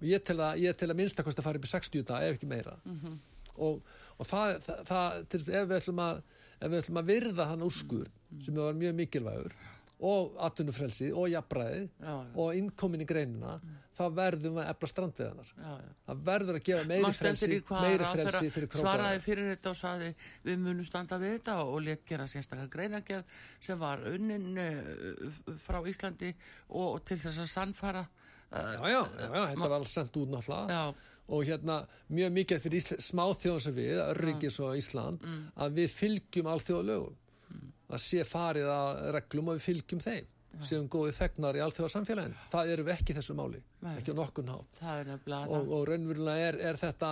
Og ég tel að, ég tel að minnstakost að fara upp í 60 daga ef ekki meira. Og, og það, það, það til, ef við ætlum að ef við ætlum að virða hann úrskur sem var mjög mikilvægur og atvinnufrelsi og jafnbræði Já, já. og innkomin í greinina þá verðum við að efla strandveðanar Já, já. það verður að gefa meiri frelsi meiri frelsi fyrir svaraði krókaðar fyrir þetta og saði við munum standa við þetta og let gera sérstaklega greinagerð sem var unnin uh, frá Íslandi og til þess að sannfara uh, já, já, já, já, þetta var alls sendt út náttúrulega já, og hérna mjög mikið fyrir Ísla, smáþjóðan sem við, Örrikis og Ísland Mm. að við fylgjum alþjóðalögum. Að sé farið að reglum og við fylgjum þeim. Séum góðið þegnar í alþjóðarsamfélagin það eru við ekki þessu máli, Nei. ekki á nokkun nefnilega og, og raunverulega er, er þetta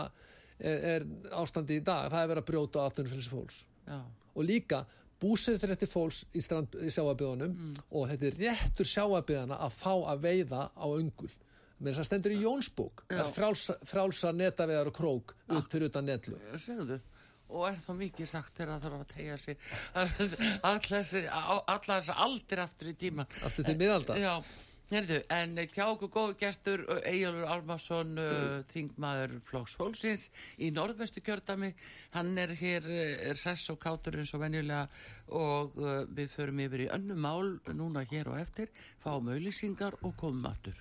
er, er ástandi í dag, það er verið að brjóta aftunum fólks. Það já, og líka búsetur rétti fólks í, í sjáabiðunum Mm. og þetta er réttur sjáabiðana að fá að veiða á öngul með þess að stendur í Jónsbók að frálsa, frálsa netaveðar og krók út fyrir utan netlu segðu. Og er þá mikið sagt þegar það þarf að tegja sig? Allar þess aldir aftur í tíman aftur til miðalda Já, hérðu, en hjá okkur góðu gestur Eyjólfur Almarsson uh, þingmaður Flóks Hólsins í norðvestu kjördami hann er hér, uh, er sess og kátur eins og venjulega og uh, við förum yfir í önnu mál núna hér og eftir, fáum auðlýsingar og komum aftur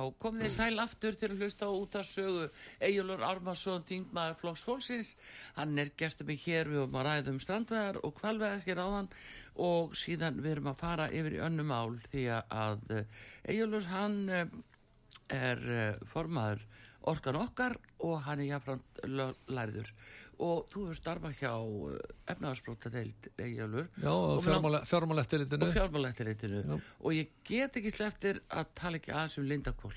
Já, komið þið sæl aftur til að hlusta út af sögu Egilur Armarsson, þingmaður Flóks Fólksins. Hann er gestur mig hér við erum að ræða um strandveðar og kvalveðar hér áðan. Og síðan við erum að fara yfir í önnum ál því að Egilur hann eh, er eh, formaður orkan okkar og hann er jáfnframt lærður. Og þú hefur starfað hjá efnaðarsbrótadeild Egilur Já, og fjármálættilitinu og og ég get ekki sleftir að tala ekki aðeins um Lindakól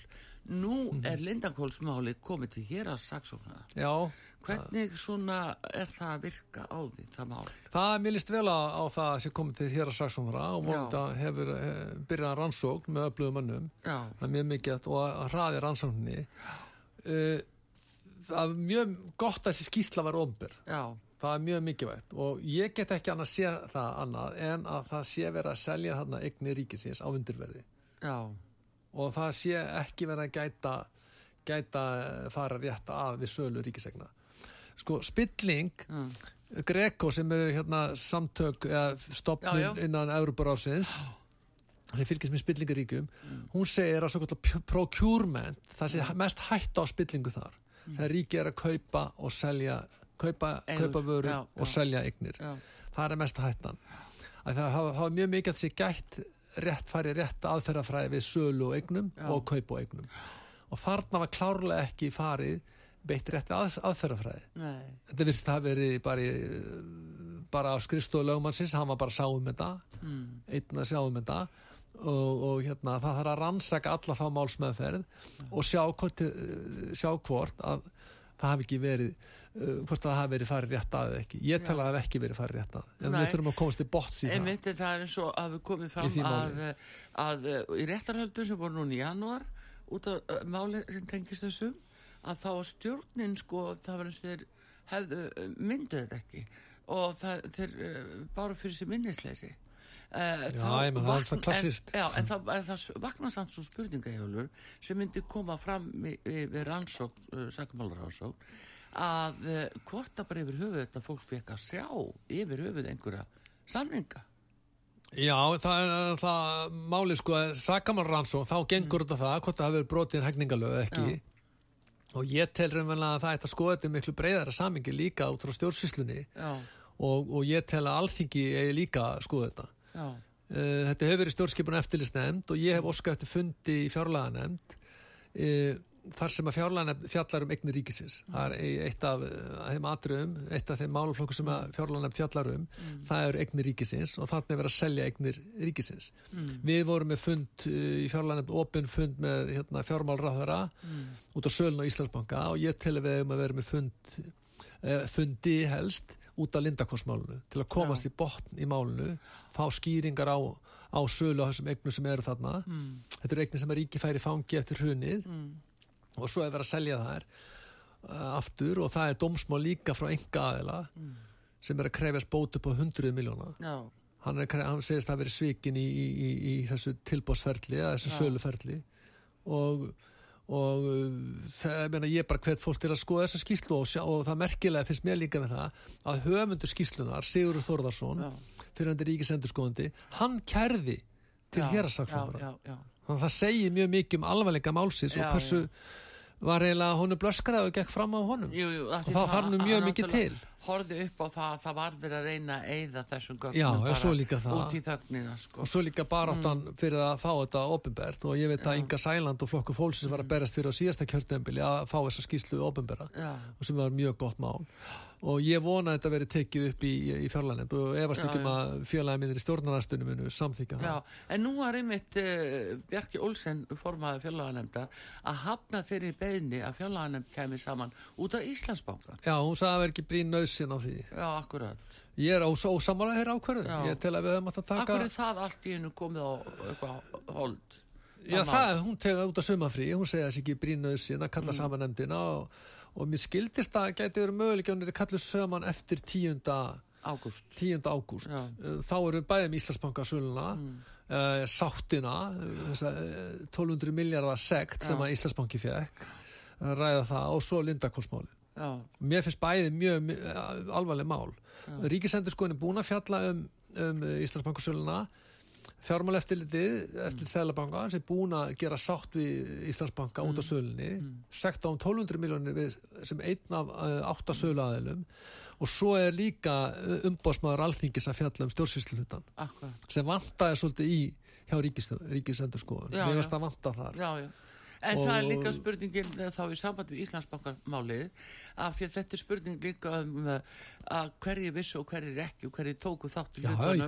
nú mm -hmm. er Lindakólsmálið komið til hér að saksóknara. Já. Hvernig svona er það að virka á því það mál? Það er mjög list vel á það sem komið til hér að saksóknara og vonda hefur hef, byrjað rannsókn með öflugum önnum það er mjög mikið og að hraði rannsókninni. Uh, það er mjög gott að þessi skýsla var ofnbyr það er mjög mikilvægt. Og ég get ekki annað að sé það annað en að það sé verið að selja þarna eigni ríkisins á undirverði. Já. og það sé ekki verið að gæta gæta fara rétt af við sölu ríkisegna sko spilling mm. Greco sem eru hérna samtök eða stopnum innan Európarásins sem fylgist með spillingaríkjum mm. hún segir að svo kallar procurement það sé mm. mest hætt á spillingu þar. Mm. þegar ríki er að kaupa og selja kaupa, kaupa vöru já, og selja eignir. það er mest hættan. Það hafa mjög mikið að þessi gætt rétt færi rétt aðferðafræði við sölu og eignum og kaupa og eignum. Og þarna var klárlega ekki farið beitt rétti að, aðferðafræði. Þetta vissi það verið bara, bara á skrifstofu lögumannsins hann var bara sáum með það mm. einn að sáum með það og, og hérna það þarf að rannsaka alla þá málsmeðferð mm. og sjá hvort, sjá hvort að það hafi ekki verið uh, hvort það hafi verið farið rétt að eða ekki. Ég tel að það hafi ekki verið farið rétt að. En Nei. við þurfum að komast í bótt síðan einmitt það er eins og að við komum fram að, að, að í réttarhöldu sem voru núna í janúar út af uh, máli sem tengist þessum að þá stjórnin sko það var eins og þeir hefðu mynduð þetta ekki. Og það, þeir uh, báru fyrir sér minnisleysi uh, Já, ég menn það er það klassist Já, en það, það vaknar samt svo spurningahjálfur sem myndi koma fram við rannsók, uh, sakamálarannsók að uh, hvort að bara yfir höfuð þetta fólk fekk að sjá yfir höfuð einhverja samninga. Já, það er alltaf máli sko að sakamálarannsók þá gengur þetta mm. það hvort það hefur brotið hægningalög ekki. Já. Og ég tel raunverulega að það ætti að skoða þetta miklu breyðara samingi líka út frá stjórnsýslunni. Og, og ég tel að alþingi eigi líka að skoða þetta uh, þetta hefur verið stjórnskipun eftirlisnefnd og ég hef óskar eftir fundi í fjárlaganefnd uh, þar sem að fjárlaganefnd fjallar um eignir ríkisins mm. það er eitt af uh, þeim atriðum eitt af þeim máluflokku sem að fjárlaganefnd fjallar um mm. það eru eignir ríkisins og þarna er verið að selja eignir ríkisins mm. við vorum með fund í fjárlaganefnd opin fund með hérna, fjármálraðara út á Sölun og Íslandsbanka og ég tel að við hefum að vera með fund fundi helst út af Lindakonsmálunu til að komast Já. í botn í málunu fá skýringar á, á sölu á þessum eignum sem eru þarna mm. þetta eru eignir sem er ríki færi fangi eftir hrunið mm. og svo er verið að selja þær uh, aftur og það er domsmál líka frá enga aðila mm. sem er að krefjast bótu på 100 miljóna hann, hann segist að vera svikin í, í, í, í þessu tilbósferli eða þessu Já. söluferli og og það, meina, ég er bara hvert fólk til að skoða þessa skýslu og, og það merkilega finnst mér líka með það að höfundur skýslunar, Sigur Þórðarsson fyrir hann til ríkisendurskóðandi hann kærði til hérasaksófara þannig að það segir mjög mikið um alvarleika málsins og hversu var eiginlega honu blöskraði og gekk fram á honum. Jú, jú, og það þarf nú mjög mikið til. horfið upp á það að það var verið að reyna að eigða þessum gögnum bara út í þögnina sko. og svo líka baráttan mm. fyrir að fá þetta ofinbært og ég veit að Inga Sæland og flokku fólksins var að mm. berast fyrir á síðasta kjörtembili að fá þessa skýslu ofinbæra og sem var mjög gott mál og ég vona að þetta veri tekið upp í, í fjárlægnemnd og efast ekki um að fjarlægi minnir í stjórnarnastunum munu samþykja það. Já, en nú var einmitt uh, Bjarki Olsen formaði fjárlægnemndar að hafna fyrir beðni að fjárlægnemnd kemi saman út af Íslandsbankan. Já, hún sagði að það verði ekki brín nöðsinn á því. Já, akkurat. Ég er ósamála hér ákverðu. Ég tel að við höfum að taka... Akkur er það allt í hennu komið á eitthvað hold? Já, það, hún tegði út á sumafrí, hún segði að sé ekki brín nöðsinn að kalla mm. saman nefndina og og mér skildist að gæti verið möguleik að hún er kallið söman eftir 10. ágúst 10. ágúst þá eru við bæðið um Íslandsbankasöluna mm. uh, sáttina uh, 1200 miljardar sekt sem að Íslandsbanki fekk uh, ræða það og svo Lindakólsmálið mér finnst bæðið mjög, mjög alvarleg mál Ríkisendur sko er búin að fjalla um, um Íslandsbankasöluna fjármáleftilitið eftir Sælabanka sem er búin að gera sátt við Íslandsbanka út af sölunni sekt á um 1200 miljónir sem einn af uh, átta söluaðilum. Og svo er líka uh, umbásmaður alþingis að fjalla um stjórnsýsluhutan sem vantaði svolítið í hjá ríkisendur Já, Mér já. varst að vanta þar. Já, já. En Og- það er líka spurningin eh, þá í samband við Íslandsbankarmálið af því að þetta er spurning líka um eh, að hverju vissu og hverju ekki og hverju tóku þátt í Já, í hlutunum.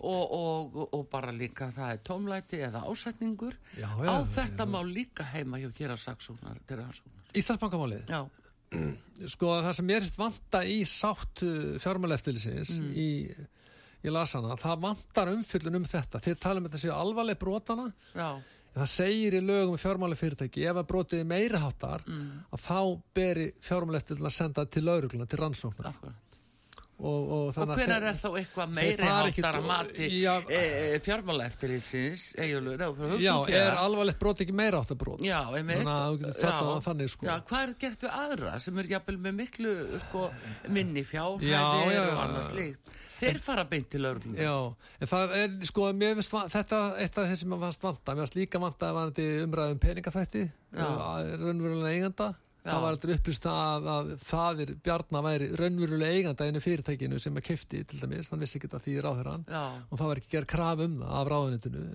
og, og, og bara líka það er tómlæti eða ásetningur Já, á já, þetta má líka heima hjá gera rannsóknar. Íslandsbankamálið? Já, sko það sem mér finnst vanta í sátt fjármáleftilisins Mm. í, í lasana, það vantar umfyllun um þetta, þeir tala um þetta séu alvarleg brotana, já, það segir í lögum um fjármálefyrirtæki, ef að brotið er meiri háttar, Mm. að þá beri fjármáleftilin að senda til laurugluna til rannsóknar og, og, Og þeir- er þá eitthvað meiri háttar að mati Já. e, e, fjármálaeftirlitsins Egilur, já, er alvarlegt brot ekki meira áttar brot Já. Þannig sko. Já, hvað er gert við aðra sem er jafnvel með miklu sko, minni Já, fjárhæðir já, og annars líkt? Þeir fara beint til örglum. Já, en það er, sko, mér finnst þetta eitt af þessum að fannst vanta, mér finnst líka vanta að varandi umræðum peningaþætti, Já. raunverulega eiganda, Já. það var aldrei upplýst að, að fadir Bjarnar væri raunverulega eiganda einu fyrirtækinu sem að kefti til dæmis, hann vissi ekki að því Já. og það var ekki gerð kraf um það af ráðunitinu,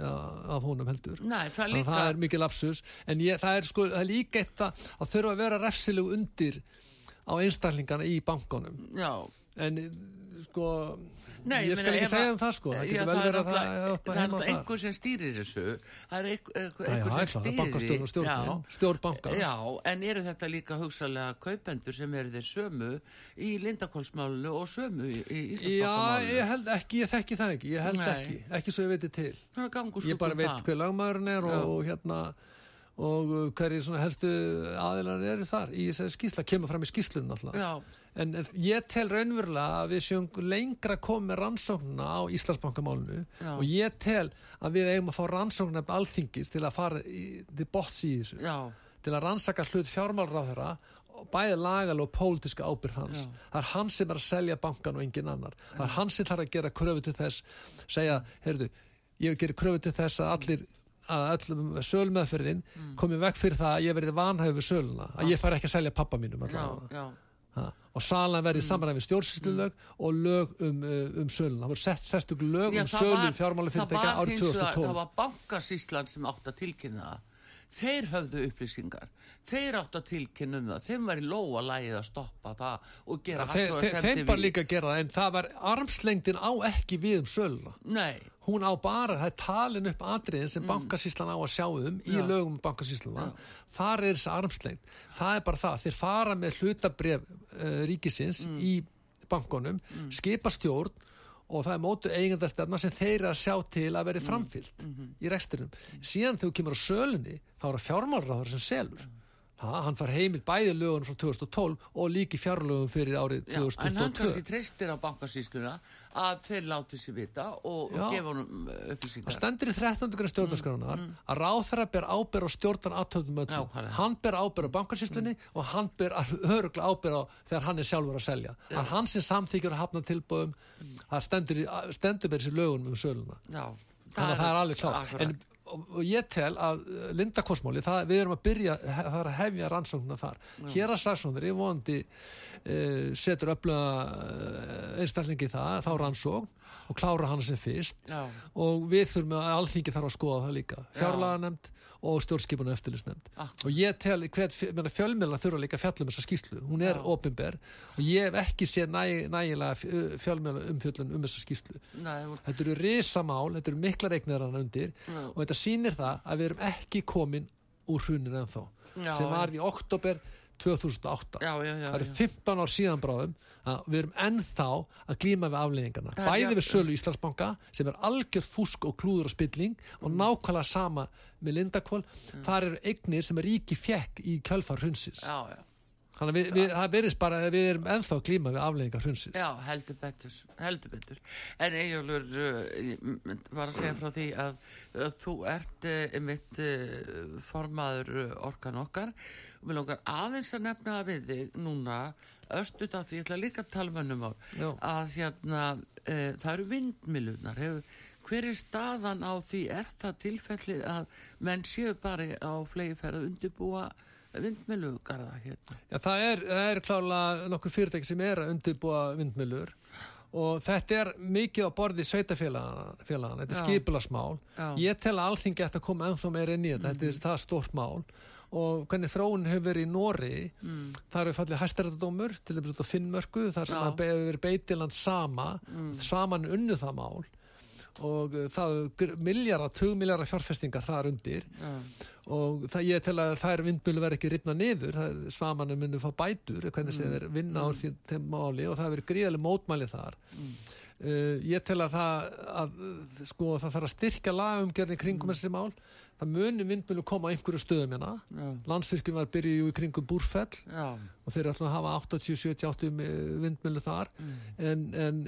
af honum heldur. Nei, það líka... það er mikið lapsus en ég, það, er, sko, það er líka eitt að, þurfa að vera refsilegu undir á einstaklingana í bankanum Já, en sko Nei, ég meina, skal ekki segja um það sko. Það getur vel verið að það er er heima þar. einhver sem stýrir þessu. Það er einhver, er sem stýrir bankastjórn og stjórnin, stjórn bankans. já, en eru þetta líka hugsalega kaupendur sem eru þeir sömu í Lindakólsmálunu og sömu í, í Já, ég held ekki, ég þekki það ekki, ég held ekki, ekki svo ég veit til. Ég bara um veit hver lagmaðurinn er og, hérna og hverjir helstu aðilar eru þar í skýsla, kemur fram í skýslunum alltaf. Já, En ég tel raunverulega að við séum lengra komið með rannsóknina á Íslandsbankamálinu Já. og ég tel að við eigum að fá rannsóknina upp alþingis til að fara til bots í þessu, já, til að rannsaka hlut fjármálráðara og bæði lagal og pólitíska ábyrð hans. Já. Það er hann sem er að selja bankan og engin annar. Það er hann sem þarf að gera kröfu til þess, segja, heyrðu, ég vil gera kröfu til þess að allir að öllum sölmeðferðin Mm. komi veg fyrir það að ég verði vanhæfu söluna, að ég fari ekki að selja pappa mínum já, allavega. Ha, og salan verði Mm. mm. samræmi stjórnsýslulög og lög um, uh, um sölun það voru sett sestug lög Já, um sölun var árið hins vegar- 2012 það var bankasýslan sem átt að tilkynna það þeir höfðu upplýsingar. Þeir átt að tilkynna um það. Þeim var í lóa lægið að stoppa það og gera Þeir, þeir, athugasemdir þeim bara við- líka að gera það en það var armslengdin á ekki við um söluna. Nei, hún á bara, það er talin upp atriðin sem bankasýslan á að sjá um í Mm. Já. lögum um bankasýsluna. Þar er þessi armslengd. Það er bara það, þeir fara með hlutabref uh, ríkisins Mm. í bankonum, skipa stjórn og það er mótu eigendastefna sem þeir að sjá til að Mm. veri framfyllt Mhm. í reksturum. Síðan þegar þú kemur á sölunni þá er það fjármálráður sem selur það, hann far heimild bæði lögunum frá 2012 og líki fjárlögum fyrir árið já, en hann 2022 kannski treystir á bankasýsluna að þeir láti sér vita og, og gefa honum uh, Það upplýsingar stendur í 13. grein stjórnarskránar að ráþara ber áber á stjórnan aðtöfum öllum. Hann ber áber á bankarsýslunni og hann ber öruglega áber á þegar hann er sjálfur að selja. Það er hann sem samþykjur að hafna tilbúðum. Það stendur, stendur með þessi lögunum um söluna. já, Þannig að það er alveg akkurat. En og ég tel að uh, Linda Kosmóli, það, við erum að byrja það er að hefja rannsóknuna þar. Hér að saksónir, ég vonandi uh, setur öfluga uh, einstaklingi það, þá rannsókn og klára hann sem fyrst. Já, og við þurfum að alþingi þarf að skoða það líka. Fjárlaganemnd og stjórnskipun og eftirlisnemnd Akkurat. og ég tel fjölmjöla þurfa líka að fjalla um þessa skýslu hún er Já. opinber og ég hef ekki séð næ, nægilega fjölmjöla umfjöllun um þessa skýslu nei, voru- þetta eru risamál, þetta eru miklar eignir hann undir Já. og þetta sýnir það að við erum ekki komin úr hruninu ennþá Já, sem var í oktober 2008 já, já, já, það eru já. 15 ár síðan bráðum við erum ennþá að glíma við er bæði við sölu Íslandsbanka sem er algjörð fúsk og klúður og spilling og Mm. nákvæmlega sama með Lindakvól þar eru eignir sem ríki fjekk í kjölfar já þannig að við, við, það verðist bara að við erum ennþá að glíma við afleðingar hrunsins. Já, heldur betur, heldur betur. En m- m- var að segja frá því að, að þú ert uh, einmitt uh, formaður orkan okkar við langar aðeins að nefna það við þig núna östut af því ég ætla líka að tala um önnum á Já. að hérna uh, það eru vindmilunar hefur hver er staðan á því? Er það tilfelli að menn séu bara á flegi ferð að undirbúa vindmilugarða hérna? Já, það er, það er klálega nokkur fyrirtæki sem er að undirbúa vindmilur og þetta er mikið á borði sveitafélagana, þetta er. Já. Ég tel að alþingi ætti að koma ennþá meira inn í þetta, þetta er það stórt mál og hvernig þróun hefur verið í Nóri, mm. þar hefur fallið hæstærættadómur, til dæmis út á Finnmörku, þar sem það hefur verið beitiland sama, saman unnu það mál. Og uh, það miljara, tugmiljara fjárfestingar þar undir. Já. og það ég tel að þær vindmjölu verði ekki ripna niður, svamanum munum fá bætur, hvernig sem þeir vinna á því, þeim máli og það hefur gríðarlega mótmæli þar. Uh, ég tel að það að, sko, það þarf að styrkja lagumgjörni kringum þessi mál það munum vindmjölu koma á einhverju stöðum hérna Já. landsvirkjum var byrjuð í kringum Búrfell Já, og þeir ætlum að hafa 80, 70, 80 vindmjölu þar en, en,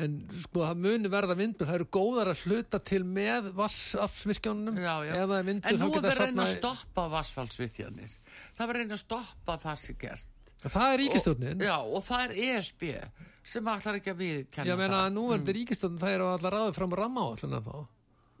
en sko það muni verða vindmjölu, það eru góðar að hluta til með vassafsvirkjónunum já, já. það er En vindmjölu nú er geta verið að reyna að stoppa vassfallsvirkjanir. Það að reyna að stoppa það sem gert. það er ríkistjórnin Já, og það er ESB sem ætlar ekki að viðkenna ég meina það. að nú er þetta ríkistjórnin það er allar ráðið fram ramma áallina þá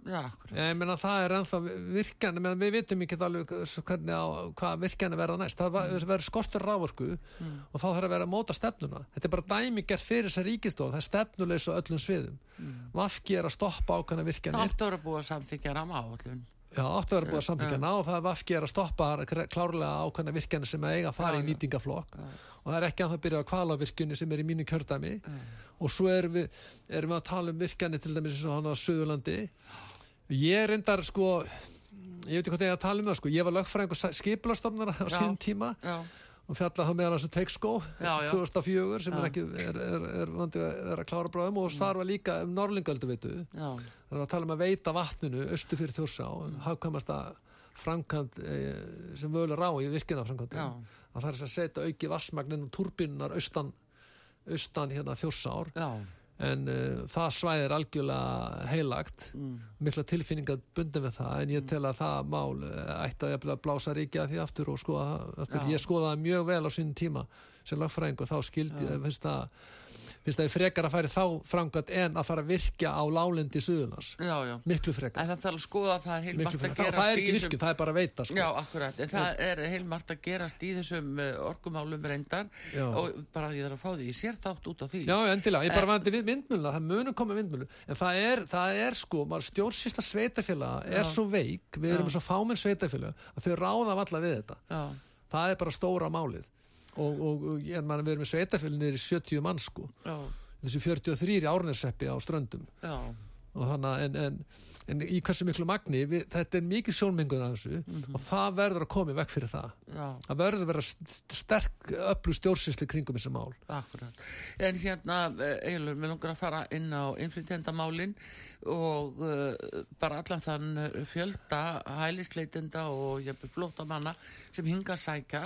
Já, akkurat. ég meina það er ennþá virkan ég meina, við vitum ekki alveg hvernig á hvað virkan verða næst. Það va- verður skortur rávorku og þá þarf að vera að móta stefnuna. Þetta er bara dæmi gert fyrir þessa ríkistjórn það er stefnulegs á öllum sviðum. Mm. vafki er að stoppa ákvæmna Það virkanir áttu að vera búið að samþykja ramma áallun. Já, áttu að vera búið að samþykja ná og það er vafki er að stoppa klárlega ákvæmna virkjanir sem eiga að fara í nýtingaflokk og það er ekki að það byrja á kvalavirkjunni sem er í mínu kjördæmi. Og svo erum við, erum við að tala um virkjanir til dæmis eins og hann á Suðurlandi ég reyndar sko ég veit ekki hvað það er að tala um það sko ég var lögfræðingur skipulastofnara á Já. sín tíma Já, og fjalla þá meðal þessu teikskó Já, já. 2004 sem Já. er ekki er, er, er, að er að klára bráðum og þar var líka um Norlingöldu veitu það var að tala um að veita vatninu austu fyrir þjórsá, mm. hafkamasta framkvæmt e, sem völur á í virkina já, að það er að setja auki vassmagnin og turbínunar austan, austan hérna þjórsár já, en uh, það svæði er algjörlega heilagt. Mm, mikla tilfinningar bundin við það en ég tel að það mál uh, ætti að að blása ríkja því aftur og skoða aftur. Ég skoða það mjög vel á sínum tíma sem lagfræðing og þá skildi finnst það finnst það frekar að færi þá framkvæmt en að fara að virkja á lálendi Suðunars? Já, já. miklu frekar, En það þarf að skoða að það er heilmart að gerast það er ekki virkjun, það er bara að veita sko. Já, akkurat, en það er heilmart að gerast í þessum uh, orkumálum reyndar. Já. og bara ég þarf að fá því, ég sér þátt út af því. Já, endilega, ég bara vandi við vindmjöluna, það munum koma vindmjölu, en það er, það er sko, stjórnsýsla sveitafélaga er Já. svo veik, við erum svo fámenn sveitafélag að þau ráða valla við þetta. Það er bara stóra málið og, og, og ég man, við erum með sveitafélag niður í 70 mann sko, já, þessu 43 í árneseppi á ströndum. Já, og þannig að, en, en, en í hversu miklu magni, við, þetta er mikið sjónmengun af þessu og það verður að koma í vekk fyrir það. já, Það verður að vera st- sterk öllu stjórnsýsli kringum þessi mál. akkurat. En hérna, eiginlega, mér langar að fara inn á innflytjendamálin og uh, bara allan þann uh, fjölda hælisleitenda og flótamanna sem hinga að sækja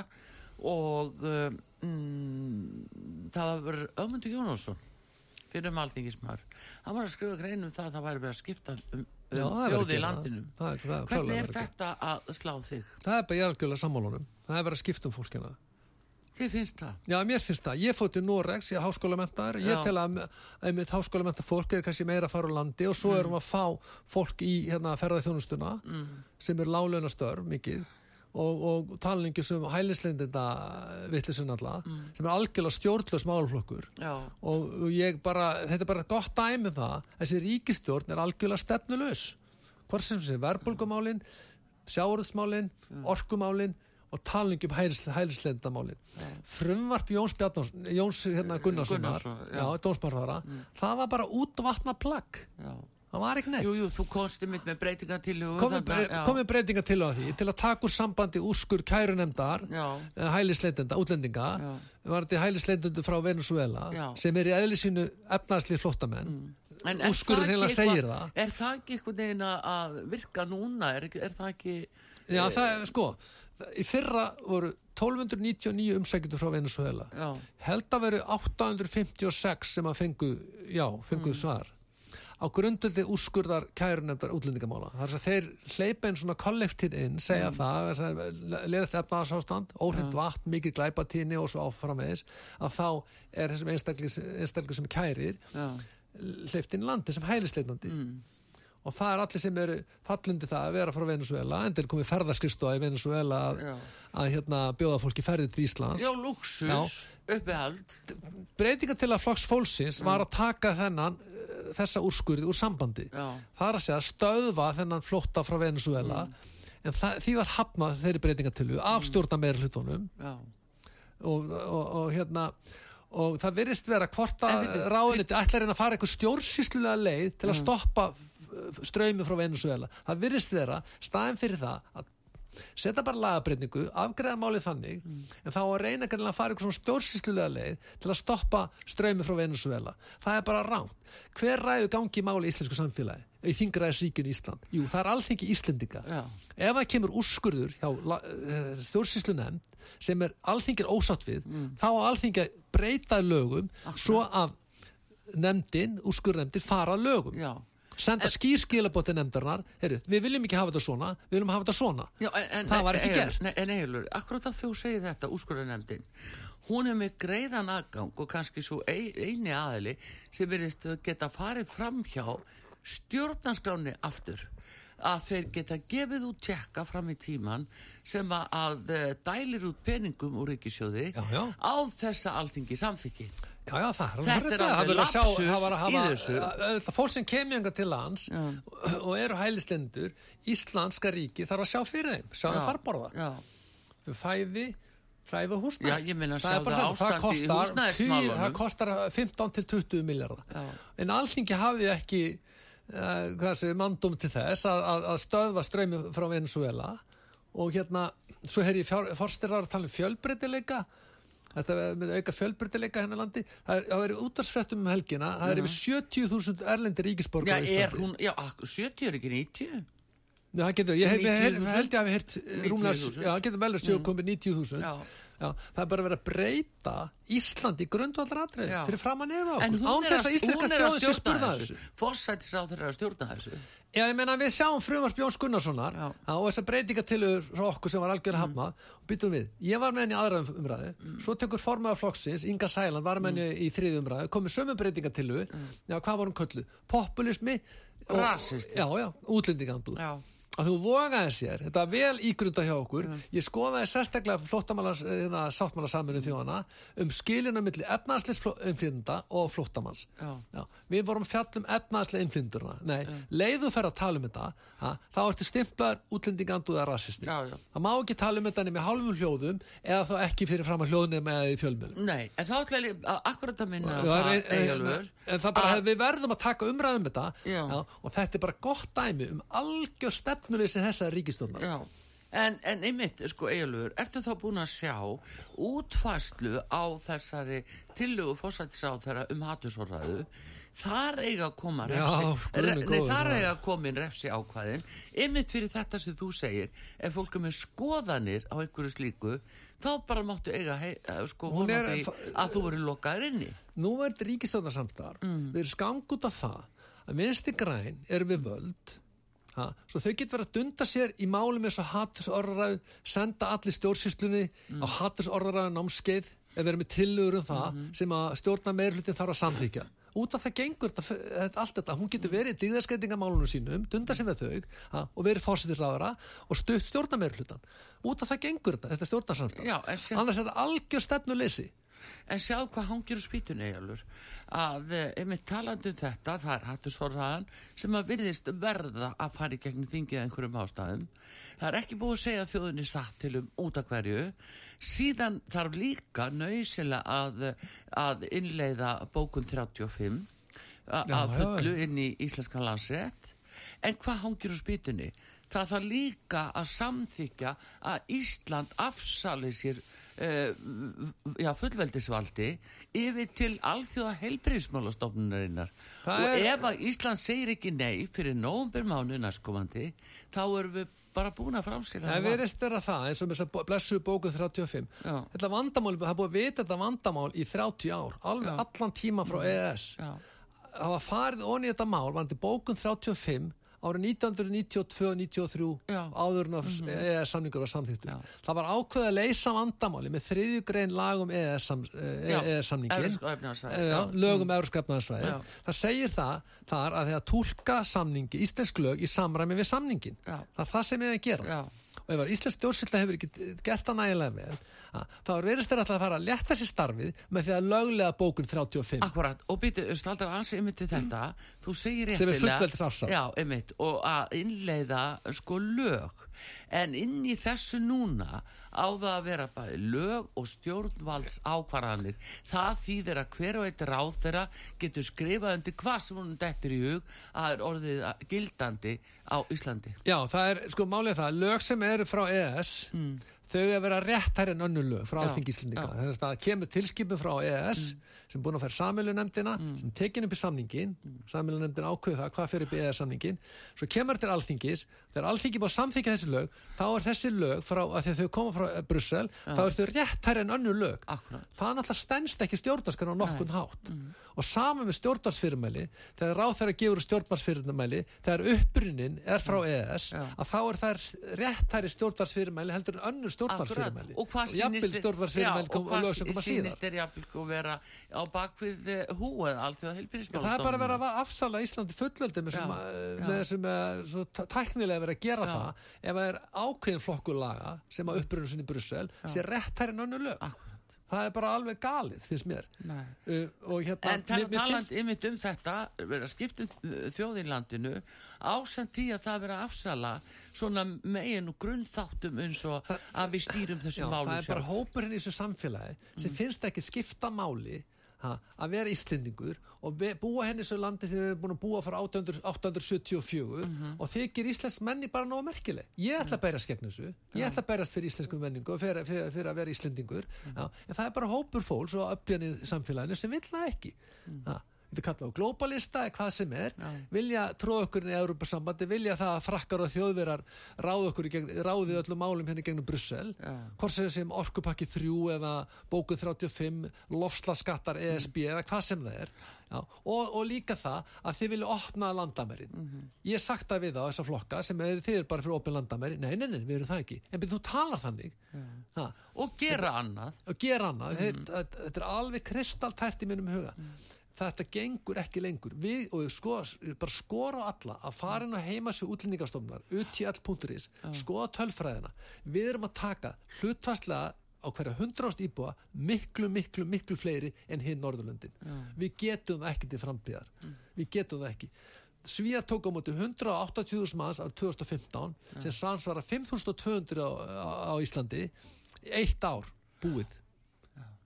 og uh, mm, það var Ögmundur Jónásson fyrir um alþingismar hann var að skrifa grein um það að það væri verið að skipta um, um að þjóði í landinu það. Það er, er hvernig er að þetta að slá þig? Það er bara er algjörlega sammálunum. Það er verið að skipta um fólkina. Þið finnst það? Já, mér finnst það. Ég fótt til Noregs, ég er háskólamentaður. Já. Ég tel að einmitt háskólamenta fólk er kannski meira að fara á landi og svo erum við að fá fólk í hérna, ferðað þjónustuna Mm. sem er láleuna störf mikið og, og talingi sem hælislindinda vittlisun alla sem er algjörlega stjórnlaus málflokkur og og ég bara, þetta er bara gott dæmi um það, þessi ríkistjórn er algjörlega stefnulegs hvort sem sem verðbólgumálin sjáurðsmálin, orkumálin og talingi um hælislendamálin frumvarp Jóns Bjarnason Jóns hérna Gunnarssonar Gunnarsson, já, já. dómsmarfara, það var bara útvatna plagg, já það var ekki neitt Jú, jú, þú komst mitt með breytingatillugu komið þarna, já. komi breytinga til á því til að taka úr sambandi úrskur kærunemdar Já, hælisleitenda, útlendinga Já. var þetta hælisleitendur frá Venezuela Já. sem er í eðli sínu efnarslið flottamenn það hreinlega ekki segir það. Er það ekki einhvern veginn að- virka núna? Er, er það ekki... Já, það er, sko, í fyrra voru 1299 umsækjendur frá Venezuela. Já, Held að veru 856 sem að fengu, já, fengu Mm. svar. Á grundöldi úrskurðar kærunefndar útlendingamála. Það er að þeir hleypa einn svona kollektíð inn, segja Mm. það, leðast efnaðarsástand, óhrind vatn, mikið glæpatíni og svo áframvegis, að þá er þessum einstaklingur sem kærir já, hleyft inn landi sem hælisleitandi. Og það er allir sem eru fallundi það að vera frá Venezuela en til komið ferðarskristofa í Venezuela að, að hérna, bjóða fólki ferðið til Íslands. Já, luxus, uppihald. breytinga til að flokks fólksins var að taka þennan þessa úrskurði úr sambandi Já. það er að segja stöðva þennan flótta frá Venezuela en það, því var hafnað þeirri breytingatölu af stjórna meira hlutunum Já. og, og, og hérna og það virðist vera hvort að En veitu, ráðuniti ætlar að fara eitthvað stjórnsýslulega leið til Mm. að stoppa ströymi frá Venezuela það virðist vera staðin fyrir það að setja bara lagabreyningu, afgreða málið þannig Mm. en þá að reyna að fara eitthvað svona stjórnsýslulega leið til að stoppa ströymi frá Venezuela það er bara ránt hver ræðu gangi í máli í íslensku samfélagi í þingræðisríkjun Ísland? Jú, það er alþingi Íslendinga Já. ef það kemur úrskurður hjá stjórnsýslu nefnd sem er alþingir ósatt við þá á alþingi að breyta lögum svo að nefndin, úrskurðnefndin fara lögum Já. Senda skýrskilabóti nefndarinnar heyrðu, við viljum ekki hafa þetta svona við viljum hafa þetta svona Já, en, en, Það var ekki Eyjólfur, gert. En Egilur, akkurat að þú segir þetta, úrskurðarnefndin, hún er með greiðan aðgang og kannski svo ein, eini aðili sem verðist geta farið fram hjá stjórnarskráni aftur að þeir geta gefið út tjekka fram í tíman sem að, eh, dælir út peningum úr ríkisjóði á þessa alþingi samþykki. Já, já, það er Þetta er það verður að sjá- það var að hafa- að- að- Fólk sem kemur enga til lands Já. og eru hælislendur Íslandska ríki þarf að sjá fyrir þeim sjá þeim Já, farborða. Já, fæði, fæði og húsnæði. Já, ég er sjáðu bara þannig, það ástandið í kostar, húsnæðismálunum. það kostar 15 til 20 miljardar en alþingi hafði ekki uh, hvað segir, mandum til þess að, að, að stöðva ströymi frá Venezuela og hérna, svo heyri ég forstyrar að tala um fjölbreytileika þetta með auka fjölbreytileika hennar landi það er, það er útvarsfréttum um helgina það er yfir 70.000 erlendi já ríkisborgar á er hún, já, ak- 70 er ekki 90? Nei, það getur, ég hef, hef, hef, 90.000? held ég að við heyrt eh, rúmlega, 90.000? já, það getur vel að séu komið 90.000 Já. Það er bara verið að breyta Íslandi í grundvallar atrið Já. fyrir fram að nefa En okkur hún án er að, hún er að stjórna þessu. þessu Fossættisráð þeirra að stjórna þessu. Já, ég meina við sjáum frumvarp Jóns Gunnarssonar Já. á, og þessar breytingatilur frá okkur sem var algjörlega Mm. hafnað og byttum við, ég var með henni í aðra um- umræðu svo tekur formaður flokksins, Inga Sæland var með henni Mm. í þriði umræðu, komið sömu breytingatilur já, hvað var hún köllu? Populismi og-. Já, já, útlendingandur Já. Að þú vogaði sér, þetta var vel ígrunda hjá okkur, ég skoðaði sérstaklega flóttamála, hérna, sáttmála saminu þjóðana um skilina milli efnaðsleis innflytenda og flóttamanns. Já. við vorum fjallum efnaðslega innflytendurna nei, leiðu fer að tala um þetta ha, þá ertu stimplaður útlendingandu eða rasisti. Já, já. það má ekki tala um þetta í hálfum hljóðum eða þá ekki fyrir fram að hljóðnum eða í fjölmjölum Nei, en þá ætla ég að- akkurat að minna það, en, en, Eyjólfur, en það bara, við verðum að taka umræðum um þetta Já. og þetta er bara gott dæmi um algjör stefnuleysi þessa ríkistofnar Já, en, en einmitt, sko, Egilur, ertu þá búin að sjá útfæslu á þessari tillögu fórsættisráð þeirra um hatusforræðu þar eiga að koma Já, refsi, guð minn nei, góður, þar já. eiga að koma inn refsi ákvæðin einmitt fyrir þetta sem þú segir ef fólk er með skoðanir á einhverju slíku þá bara máttu eiga hei, eh, sko, er- að þú verður lokaður inni. Nú er þetta ríkistofnarsamstar mm. við erum skang út af það að minnsti græn er við völd ha, svo þau getur verið að dunda sér í málum eins og hattusorðaræð senda allir stjórnsýslunni á hattusorðaræð námskeið ef við erum með tillögur um það sem að stjórna meirhlutin þarf að samþykja út af það gengur þetta, allt þetta. Hún getur verið í dýðarskreitingamálunum sínum dunda sér með þau ha, og verið fórsitir ráðara og stjórna meirhlutan út af það gengur þetta, þetta sé- annars er þetta algjör stefnuleysi En sjáðu hvað hangir úr spýtunni, að eh, einmitt talandi um þetta, það er hattusforðaðan sem að virðist verða að fara í gegnum þingið einhverjum ástæðum. Það er ekki búið að segja þjóðinni satt til um út af hverju. Síðan þarf líka nöysilega að, að innleiða bókun 35 a- Já, að fullu inn í íslenskan landsrétt. En hvað hangir úr spýtunni? Það þarf líka að samþykja að Ísland afsali sér já, fullveldisvaldi yfir til alþjóða heilbriðismálastofnunarinnar. Það Og er- ef að Ísland segir ekki nei fyrir nóvumber mánu næstkomandi, þá erum við bara búin að framsýla Það verðist vera það eins og með þess að blessu bóku 35 Já. Þetta vandamál, það er búið að vita þetta vandamál í 30 ár, alveg Já. allan tíma frá EES Já. Það var farið onni þetta mál, varandi bókun 35 á árið 1992-93 Já. áður en að EES samningur var samþýttur. Já. Það var ákveð að leysa vandamáli með þriðju grein lagum EES, sam, Já. EES samningin Evrópska efnahagssvæðið, Eh, já, já. lögum mm. Já. það segir það þar að þegar tólka samningi, íslensk lög í samræmi við samningin Já. það er það sem ég að gera Já. Og ef íslensk stjórnsýtla hefur ekki gert það nægilega vel þá er verið stærð að fara að leta sér starfið með því að löglega bókun 35 Akkurat, og býtu, staldar ansi ymmið til þetta, þú segir Sem er réttilega. Já, ymmið, og að innleiða sko lög en inn í þessu núna á það að vera bæði lög og stjórnvalds ákvarðanir það þýðir að hver og eitt ráð þeirra getur skrifað undir hvað sem hún dettur í hug að er orðið gildandi á Íslandi. Já, það er, sko, málið það, lög sem eru frá EES, þau er að vera réttær en önnur lög frá já. Þannig að það kemur tilskipin frá EES sem búin að færa samilunemdina, sem tekin upp í samningin, mm. samilunemdina ákveðu það hvað fyrir upp í EES samningin, svo kemur til alþingis, þegar alþingi búið að samþykja þessi lög, þá er þessi lög frá, að þau koma frá eh, Brussel, þá er þau réttær en önnur lög. Akkurat. Það náttúrulega stendst ekki stjórnarskan á nokkun hátt. Og saman með stjórnarsfyrirmæli, þegar ráð þeirra gefur stjórnarsfyrirmæli, þegar upprunnin er frá EES, Já. að þá er það réttæri stjórnarsfyrirmæli heldur en önnur stjórnarsfyrirmæli. og hvað jafnvel stjórnarsfyrirmæli sem á bakvið húið alþjóða heilbyrðismálastofnun Það er bara að vera að afsala Íslandi fullveldi með, sem, þessum eh, tæ- tæknilega verið að gera Já. það ef það er ákveðin flokkur laga sem að upprunum sinni í Brussel sé réttæri en önnur lög. Akkurat. Það er bara alveg galið, finnst mér. Uh, hérna, En tal, mér- mér taland finnst- ymitt um þetta, vera skiptum þjóð í landinu, ásend því að það vera afsala svona megin og grunnþáttum eins og að við stýrum Já, þessum málum það er bara hópurinn í þessu samfélagi sem finnst ekki skipta máli ha, að vera Íslendingur og ve- búa henni þessu landi sem við erum búin að búa frá 800, 874 og þykir íslensk menni bara nógu merkileg. Ég ætla að bærast gegn þessu, ég ætla að bærast fyrir íslensku menningu og fyrir, fyrir, fyrir að vera Íslendingur. Já, en það er bara hópur fólks og uppjani í samfélaginu sem vil það ekki. Ha, Þetta er kallað á globalista eða hvað sem er. Vilja tróða okkur í Európa-sambandi vilja það að frakkar og þjóðverar ráði okkur í gegn, ráði öllum málum hérna gegnum Brussel. Já. hvort sem sem orkupakki 3 eða bókuð 35 lofslaskattar ESB eða hvað sem það er. Já, og, og líka það að þið vilja opna landamærin. Ég hef sagt það við á þessa flokka sem er, þið er bara fyrir opin landamæri. Nei, nei, nei, við erum það ekki. En þú talar þannig. Ha, og gera annað. og gera annað. Þetta, þetta er alveg kristaltært í mínum huga þetta gengur ekki lengur við, og sko, bara skora á alla að fara inn á heimasjö útlendingastofnar utl.is, skoða tölfræðina við erum að taka hlutfastlega á hverja hundrást íbúa miklu, miklu, miklu fleiri en hinn Norðurlöndin. Við getum það ekki til framtíðar. Við getum það ekki. Svíjar tók á móti 180.000 manns árið 2015 sem samsvara 5.200 á, á, Íslandi eitt ár búið.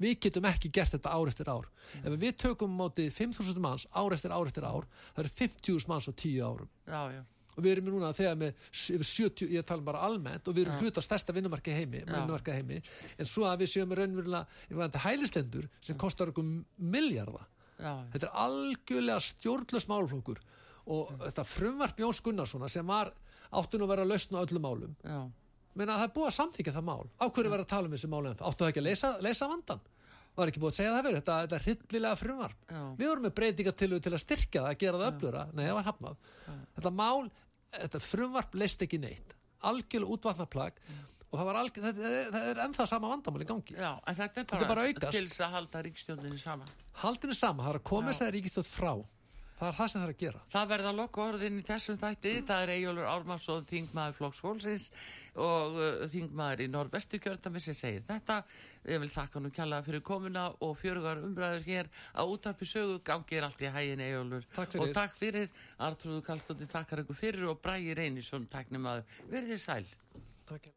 Við getum ekki gert þetta ár eftir ár. Ef við tökum á móti 5.000 manns ár eftir ár eftir ár, það eru 50.000 manns á 10 árum. Já, já. Og við erum núna þegar með s- yfir 70, ég tala bara almennt, og við erum hluta stærsta vinnumarka heimi, heimi, en svo að við séum raunverulega, hælislendur sem kostar okkur miljarda. Þetta er algjörlega stjórnlaus málflokkur og þetta frumvarp Jóns Gunnarssona sem var áttun að vera að lausna öllum málum já. Menna að það er búið að samþykja það mál. Á hverju verið að tala um þessi mál en það áttu það ekki að leysa, leysa vandan var ekki búið að segja það verið, þetta, þetta er hryllilega frumvarp. Já. við vorum með breytingatillu til að styrkja það að gera það öflura, nei það var hafnað. Þetta mál, þetta frumvarp leist ekki neitt, algjörlega útvatnaplag og það var algjörlega, það, er ennþá sama vandamál í gangi. Já, en þetta er Þetta bara, er bara til þess að halda ríkstjóninni saman. haldinu sama, það er að koma þess að ríkistótt frá. Það er það sem það er að gera. Það verða loka orðin í þessum þætti. Það er Eyjólfur Ármarsson, þingmaður Flokks Hólsins og uh, þingmaður í Norrvestu kjörtami sem segir þetta. Ég vil þakka nú kjalla fyrir komuna og fjörugar umræður hér á útarpi sögu. Gangir allt í hægin. Takk fyrir. Og takk fyrir. Artrúðu Kallstóttir þakkar ykkur fyrir og Bræði Reynisson, taknum að verðið sæl. Takk.